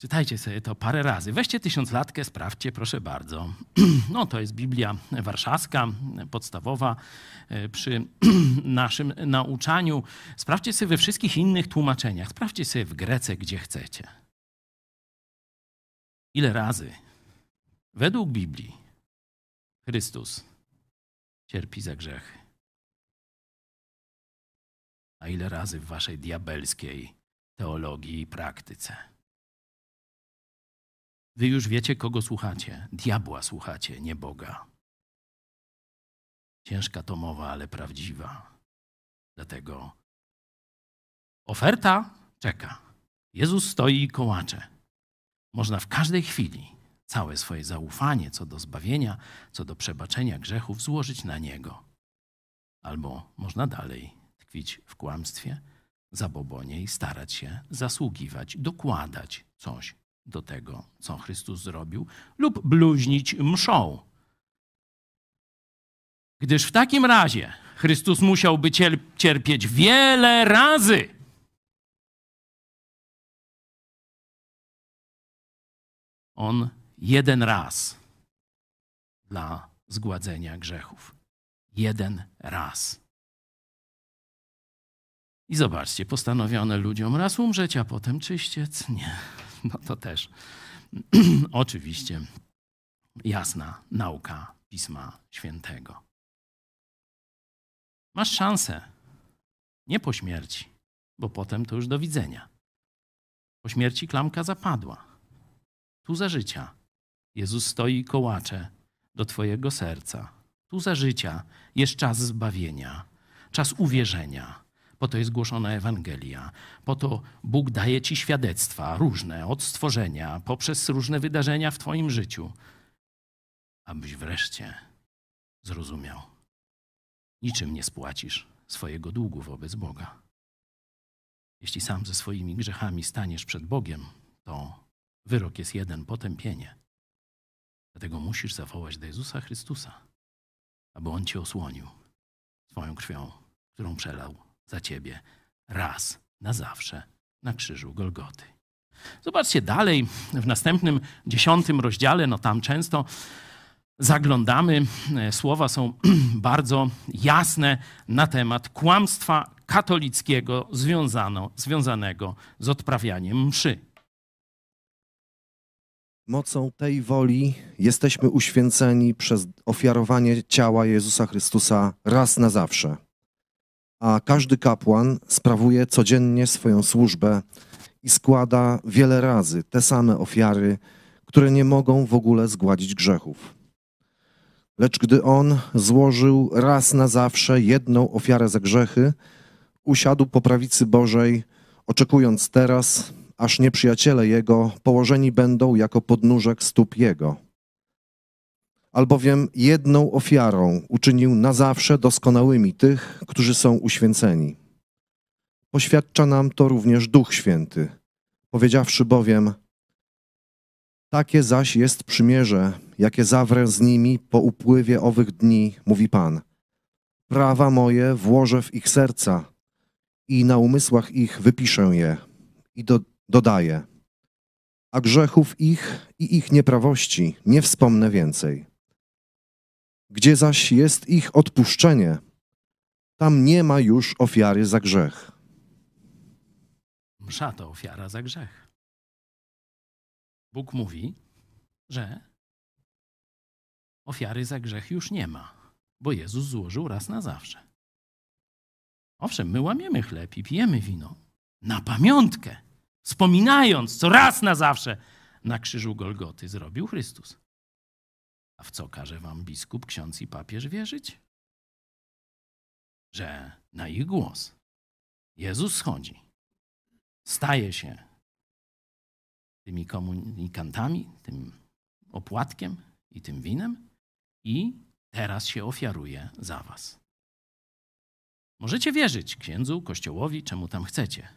Czytajcie sobie to parę razy. Weźcie tysiąclatkę, sprawdźcie, proszę bardzo. No, to jest Biblia Warszawska, podstawowa e, przy naszym nauczaniu. Sprawdźcie sobie we wszystkich innych tłumaczeniach. Sprawdźcie sobie w Grece, gdzie chcecie. Ile razy według Biblii Chrystus cierpi za grzechy? A ile razy w waszej diabelskiej teologii i praktyce? Wy już wiecie, kogo słuchacie. Diabła słuchacie, nie Boga. Ciężka to mowa, ale prawdziwa. Dlatego oferta czeka. Jezus stoi i kołacze. Można w każdej chwili całe swoje zaufanie co do zbawienia, co do przebaczenia grzechów złożyć na Niego. Albo można dalej tkwić w kłamstwie, zabobonie i starać się zasługiwać, dokładać coś do tego, co Chrystus zrobił, lub bluźnić mszą. Gdyż w takim razie Chrystus musiałby cierpieć wiele razy. On jeden raz dla zgładzenia grzechów. Jeden raz. I zobaczcie, postanowiono ludziom raz umrzeć, a potem czyściec. Nie, no to też oczywiście jasna nauka Pisma Świętego. Masz szansę, nie po śmierci, bo potem to już do widzenia. Po śmierci klamka zapadła. Tu za życia Jezus stoi i kołacze do Twojego serca. Tu za życia jest czas zbawienia, czas uwierzenia po to jest głoszona Ewangelia, po to Bóg daje ci świadectwa różne od stworzenia, poprzez różne wydarzenia w Twoim życiu, abyś wreszcie zrozumiał. Niczym nie spłacisz swojego długu wobec Boga. Jeśli sam ze swoimi grzechami staniesz przed Bogiem, to wyrok jest jeden potępienie. Dlatego musisz zawołać do Jezusa Chrystusa, aby On cię osłonił swoją krwią, którą przelał za ciebie raz na zawsze na krzyżu Golgoty. Zobaczcie dalej, w następnym dziesiątym rozdziale, no tam często zaglądamy, e, słowa są bardzo jasne na temat kłamstwa katolickiego związano, związanego z odprawianiem mszy. Mocą tej woli jesteśmy uświęceni przez ofiarowanie ciała Jezusa Chrystusa raz na zawsze. A każdy kapłan sprawuje codziennie swoją służbę i składa wiele razy te same ofiary, które nie mogą w ogóle zgładzić grzechów. Lecz gdy on złożył raz na zawsze jedną ofiarę za grzechy, usiadł po prawicy Bożej, oczekując teraz, aż nieprzyjaciele jego położeni będą jako podnóżek stóp jego. Albowiem jedną ofiarą uczynił na zawsze doskonałymi tych, którzy są uświęceni. Poświadcza nam to również Duch Święty, powiedziawszy bowiem: Takie zaś jest przymierze, jakie zawrę z nimi po upływie owych dni, mówi Pan. Prawa moje włożę w ich serca i na umysłach ich wypiszę je. I do, dodaje: A grzechów ich i ich nieprawości nie wspomnę więcej. Gdzie zaś jest ich odpuszczenie, tam nie ma już ofiary za grzech. Msza to ofiara za grzech. Bóg mówi, że ofiary za grzech już nie ma, bo Jezus złożył raz na zawsze. Owszem, my łamiemy chleb i pijemy wino na pamiątkę, wspominając, co raz na zawsze na krzyżu Golgoty zrobił Chrystus. W co każe wam biskup, ksiądz i papież wierzyć? Że na ich głos Jezus schodzi, staje się tymi komunikantami, tym opłatkiem i tym winem i teraz się ofiaruje za was. Możecie wierzyć księdzu, kościołowi, czemu tam chcecie,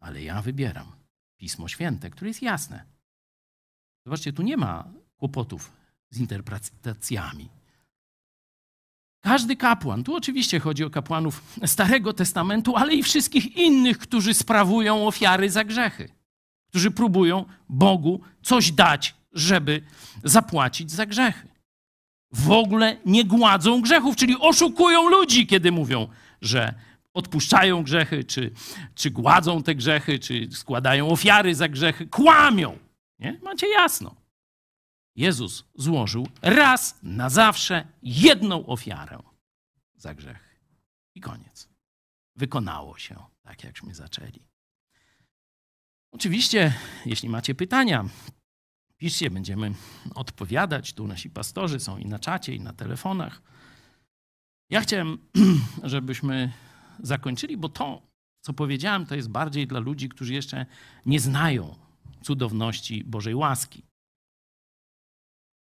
ale ja wybieram Pismo Święte, które jest jasne. Zobaczcie, tu nie ma kłopotów z interpretacjami. Każdy kapłan, tu oczywiście chodzi o kapłanów Starego Testamentu, ale i wszystkich innych, którzy sprawują ofiary za grzechy, którzy próbują Bogu coś dać, żeby zapłacić za grzechy. W ogóle nie gładzą grzechów, czyli oszukują ludzi, kiedy mówią, że odpuszczają grzechy, czy, czy gładzą te grzechy, czy składają ofiary za grzechy. Kłamią. Nie? Macie jasno. Jezus złożył raz na zawsze jedną ofiarę za grzech. I koniec. Wykonało się, tak jakśmy zaczęli. Oczywiście, jeśli macie pytania, piszcie, będziemy odpowiadać. Tu nasi pastorzy są i na czacie, i na telefonach. Ja chciałem, żebyśmy zakończyli, bo to, co powiedziałem, to jest bardziej dla ludzi, którzy jeszcze nie znają cudowności Bożej łaski.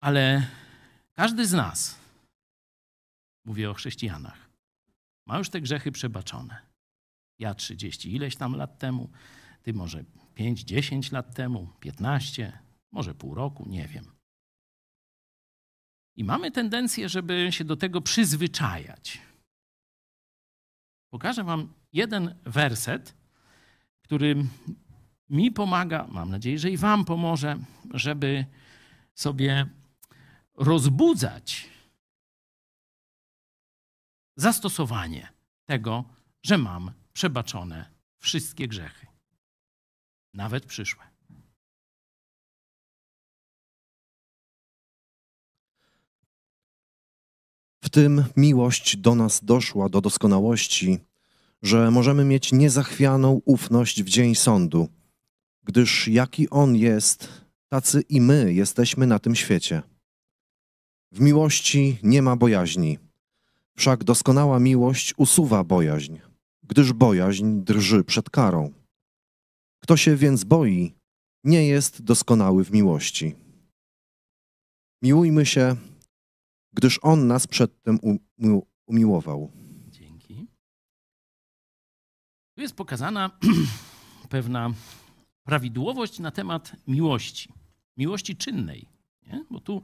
Ale każdy z nas, mówię o chrześcijanach, ma już te grzechy przebaczone. Ja 30 ileś tam lat temu, ty może 5, 10 lat temu, 15, może pół roku, nie wiem. I mamy tendencję, żeby się do tego przyzwyczajać. Pokażę Wam jeden werset, który mi pomaga, mam nadzieję, że i Wam pomoże, żeby sobie rozbudzać zastosowanie tego, że mam przebaczone wszystkie grzechy, nawet przyszłe. W tym miłość do nas doszła do doskonałości, że możemy mieć niezachwianą ufność w dzień sądu, gdyż jaki On jest, tacy i my jesteśmy na tym świecie. W miłości nie ma bojaźni, wszak doskonała miłość usuwa bojaźń, gdyż bojaźń drży przed karą. Kto się więc boi, nie jest doskonały w miłości. Miłujmy się, gdyż On nas przedtem umiłował. Dzięki. Tu jest pokazana pewna prawidłowość na temat miłości. Miłości czynnej. Nie? Bo tu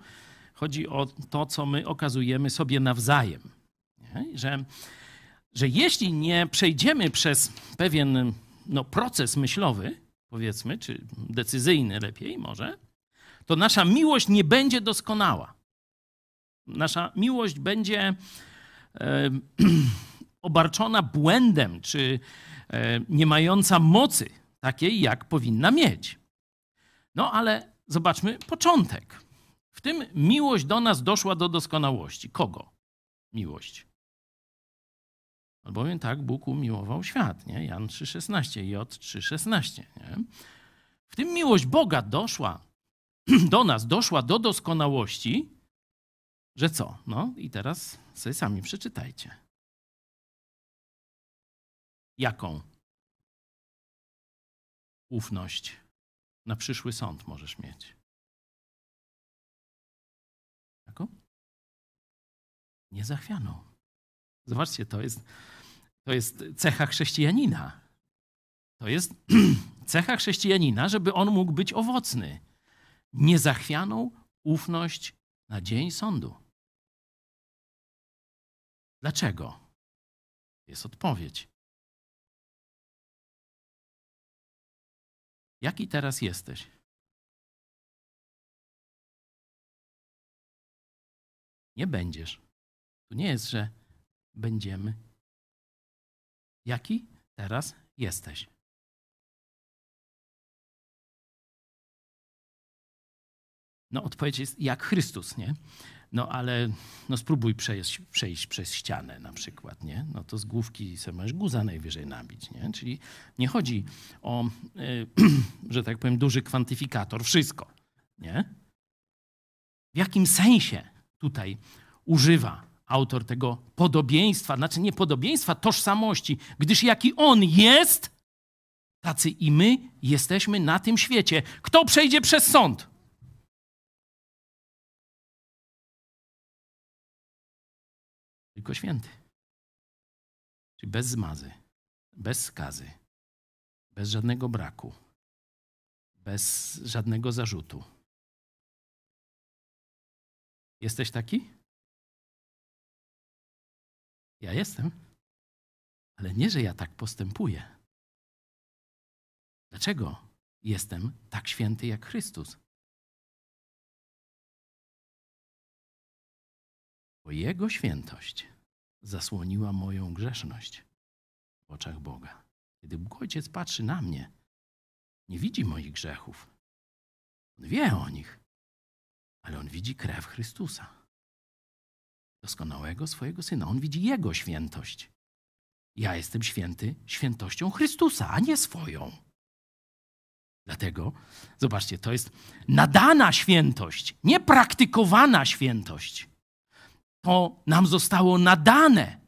chodzi o to, co my okazujemy sobie nawzajem. Nie? Że że jeśli nie przejdziemy przez pewien no, proces myślowy, powiedzmy, czy decyzyjny lepiej może, to nasza miłość nie będzie doskonała. Nasza miłość będzie e, obarczona błędem, czy e, nie mająca mocy takiej, jak powinna mieć. No ale zobaczmy początek. W tym miłość do nas doszła do doskonałości. Kogo? Miłość. Albowiem tak Bóg umiłował świat, nie? Jan 3,16, J 3,16. Nie? W tym miłość Boga doszła do nas, doszła do doskonałości, że co? No i teraz sobie sami przeczytajcie. Jaką? Ufność na przyszły sąd możesz mieć. Niezachwianą. Zobaczcie, to jest, to jest cecha chrześcijanina. To jest cecha chrześcijanina, żeby on mógł być owocny. Niezachwianą ufność na dzień sądu. Dlaczego? Jest odpowiedź. Jaki teraz jesteś? Nie będziesz. Tu nie jest, że będziemy. Jaki teraz jesteś? No, odpowiedź jest jak Chrystus, nie? No, ale no, spróbuj przejść, przejść przez ścianę na przykład, nie? No to z główki sobie możesz guza najwyżej nabić, nie? Czyli nie chodzi o, yy, że tak powiem, duży kwantyfikator, wszystko, nie? W jakim sensie tutaj używa autor tego podobieństwa, znaczy nie podobieństwa, tożsamości, gdyż jaki on jest, tacy i my jesteśmy na tym świecie. Kto przejdzie przez sąd? Tylko święty. Czyli bez zmazy, bez skazy, bez żadnego braku, bez żadnego zarzutu. Jesteś taki? Ja jestem, ale nie, że ja tak postępuję. Dlaczego jestem tak święty jak Chrystus? Bo Jego świętość zasłoniła moją grzeszność w oczach Boga. Kiedy Bóg Ojciec patrzy na mnie, nie widzi moich grzechów. On wie o nich, ale on widzi krew Chrystusa doskonałego swojego syna. On widzi jego świętość. Ja jestem święty świętością Chrystusa, a nie swoją. Dlatego, zobaczcie, to jest nadana świętość, nie praktykowana świętość. To nam zostało nadane,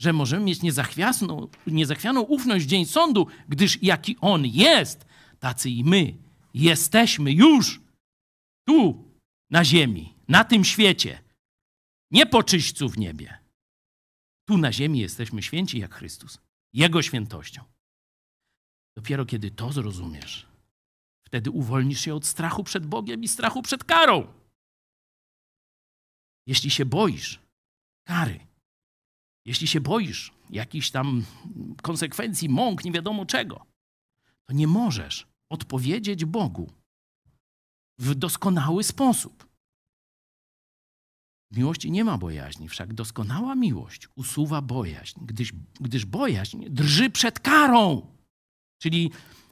że możemy mieć niezachwianą, niezachwianą ufność w dzień sądu, gdyż jaki On jest, tacy i my jesteśmy już tu, na ziemi, na tym świecie nie po czyśćcu w niebie. Tu na ziemi jesteśmy święci jak Chrystus. Jego świętością. Dopiero kiedy to zrozumiesz, wtedy uwolnisz się od strachu przed Bogiem i strachu przed karą. Jeśli się boisz kary, jeśli się boisz jakichś tam konsekwencji, mąk, nie wiadomo czego, to nie możesz odpowiedzieć Bogu w doskonały sposób. W miłości nie ma bojaźni, wszak doskonała miłość usuwa bojaźń, gdyż, gdyż bojaźń drży przed karą. Czyli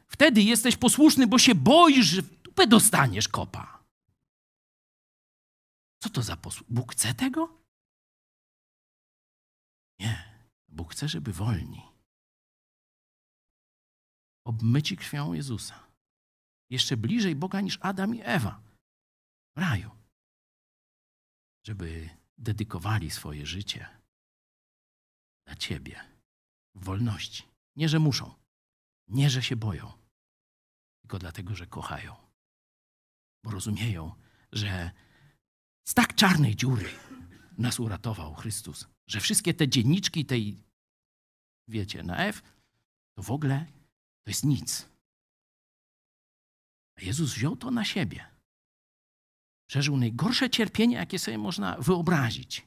wtedy jesteś posłuszny, bo się boisz, że w dupę dostaniesz kopa. Co to za posłuch? Bóg chce tego? Nie. Bóg chce, żeby wolni. Obmyci krwią Jezusa. Jeszcze bliżej Boga niż Adam i Ewa w raju żeby dedykowali swoje życie dla Ciebie w wolności. Nie, że muszą, nie, że się boją, tylko dlatego, że kochają. Bo rozumieją, że z tak czarnej dziury nas uratował Chrystus, że wszystkie te dzienniczki tej, wiecie, na F, to w ogóle to jest nic. A Jezus wziął to na siebie przeżył najgorsze cierpienie, jakie sobie można wyobrazić.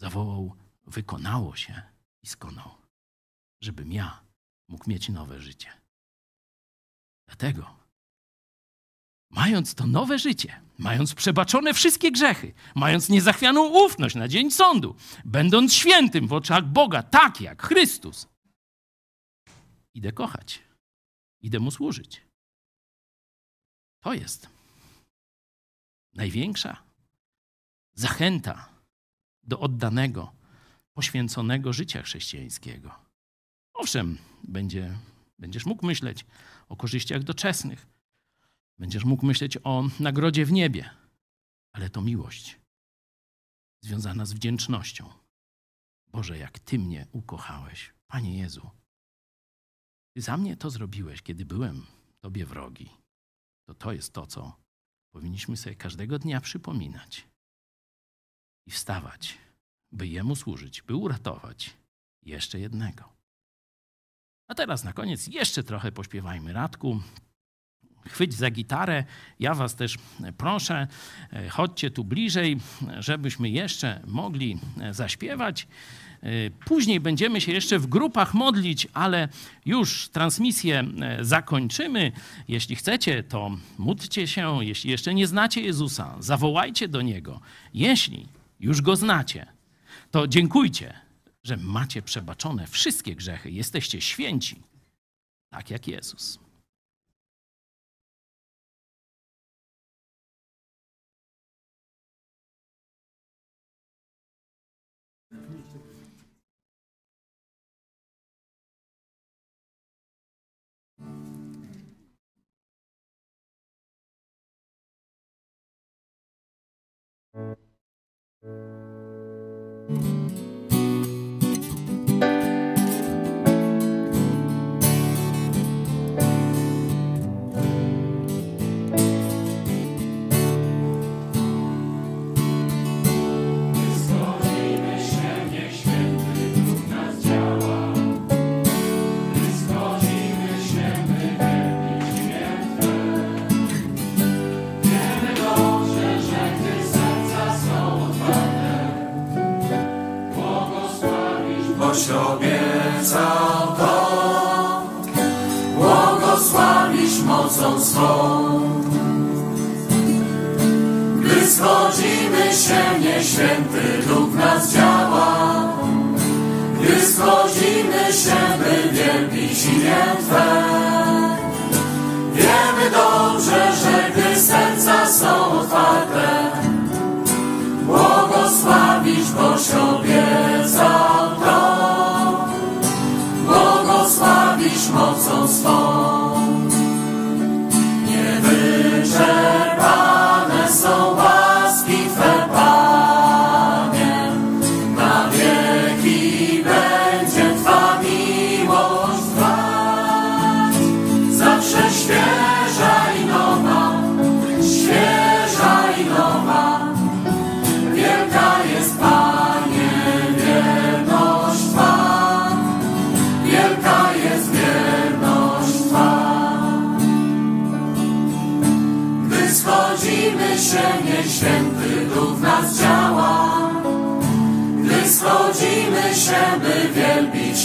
Zawołał wykonało się i skonał, żebym ja mógł mieć nowe życie. Dlatego, mając to nowe życie, mając przebaczone wszystkie grzechy, mając niezachwianą ufność na dzień sądu, będąc świętym w oczach Boga, tak jak Chrystus, idę kochać, idę mu służyć. To jest największa zachęta do oddanego, poświęconego życia chrześcijańskiego. Owszem, będzie, będziesz mógł myśleć o korzyściach doczesnych, będziesz mógł myśleć o nagrodzie w niebie, ale to miłość związana z wdzięcznością. Boże, jak Ty mnie ukochałeś, Panie Jezu. Ty za mnie to zrobiłeś, kiedy byłem Tobie wrogi. To to jest to, co powinniśmy sobie każdego dnia przypominać i wstawać, by Jemu służyć, by uratować jeszcze jednego. A teraz na koniec jeszcze trochę pośpiewajmy Radku. Chwyć za gitarę. Ja Was też proszę, e, chodźcie tu bliżej, żebyśmy jeszcze mogli e, zaśpiewać. E, później będziemy się jeszcze w grupach modlić, ale już transmisję zakończymy. Jeśli chcecie, to módlcie się. Jeśli jeszcze nie znacie Jezusa, zawołajcie do Niego. Jeśli już Go znacie, to dziękujcie, że macie przebaczone wszystkie grzechy. Jesteście święci, tak jak Jezus. Boś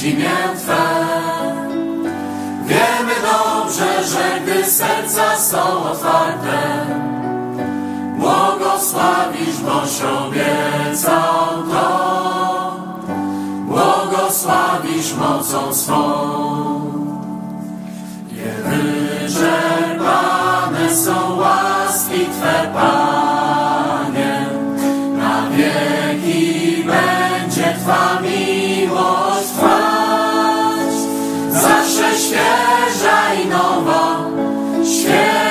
imię Twe. Wiemy dobrze, że gdy serca są otwarte, błogosławisz, boś obiecał to. Błogosławisz mocą swą. Świeża i nowa, świeża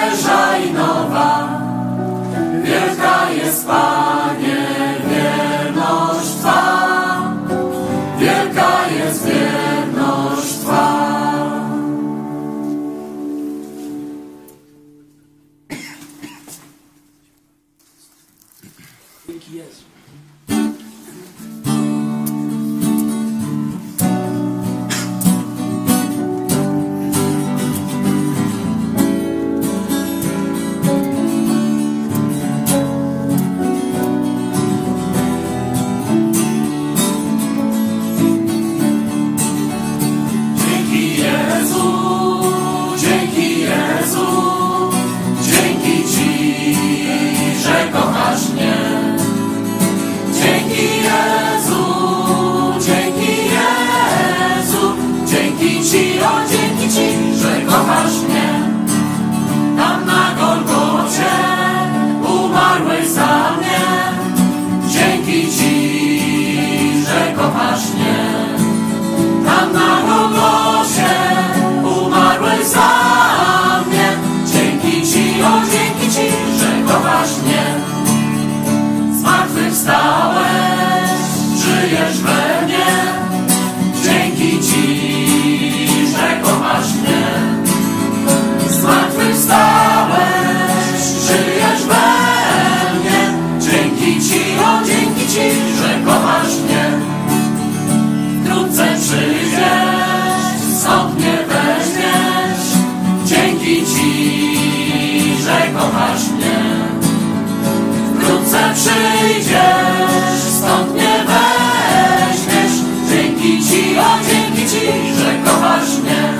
przyjdziesz, stąd nie weźmiesz. Dzięki Ci, o dzięki Ci, że kochasz mnie.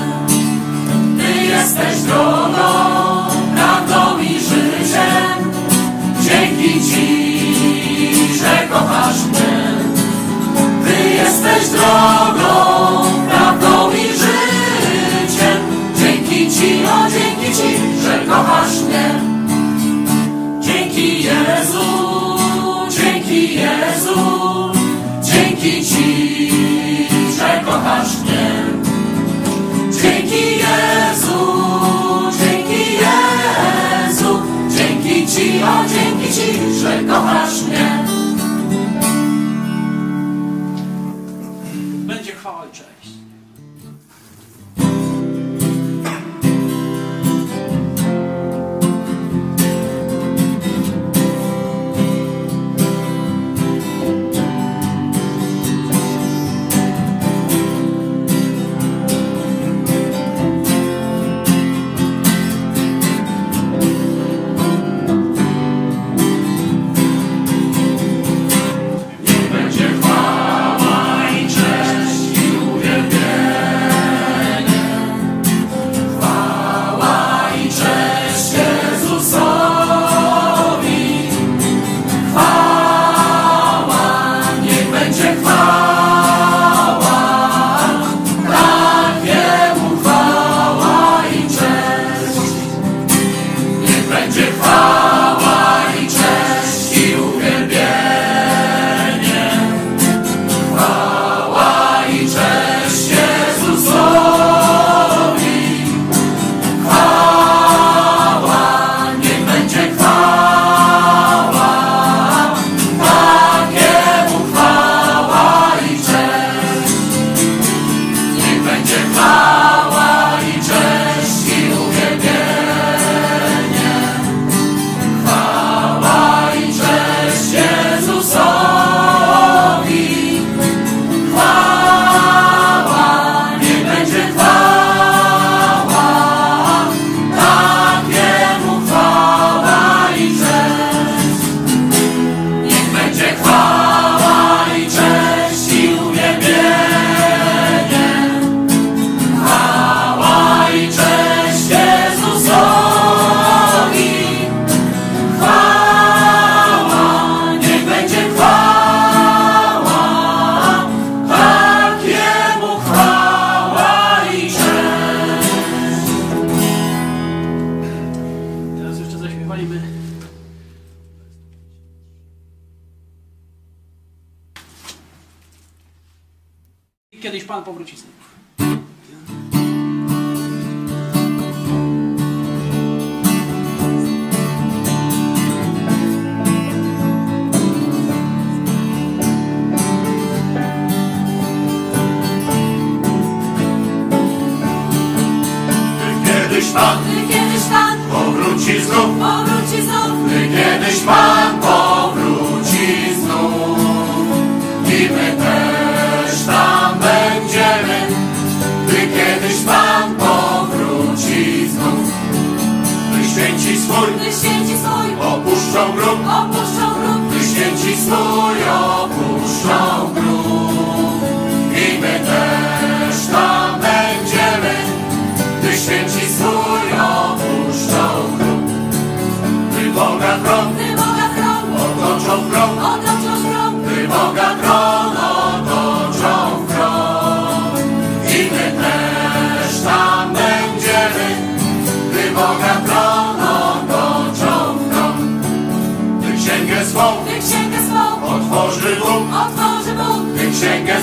Ty jesteś drogą, prawdą i życiem. Dzięki Ci, że kochasz mnie. Ty jesteś drogą, prawdą i życiem. Dzięki Ci, o dzięki Ci, że kochasz mnie. kochasz mnie. Dzięki Jezu, dzięki Jezu, dzięki Ci, o dzięki Ci, że kochasz mnie.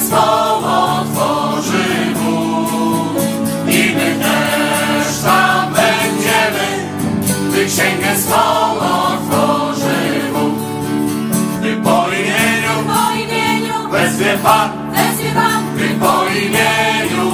słowo tworzy Bóg. I my też tam będziemy, gdy księgę słowo tworzy Bóg. Gdy po imieniu, po imieniu wezwie Pan, wezwie Pan, gdy po imieniu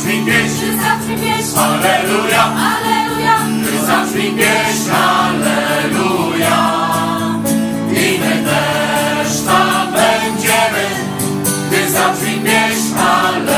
zabrzmi pieśń, gdy zabrzmi pieśń, Alleluja, I my też tam będziemy, gdy zabrzmi aleluja.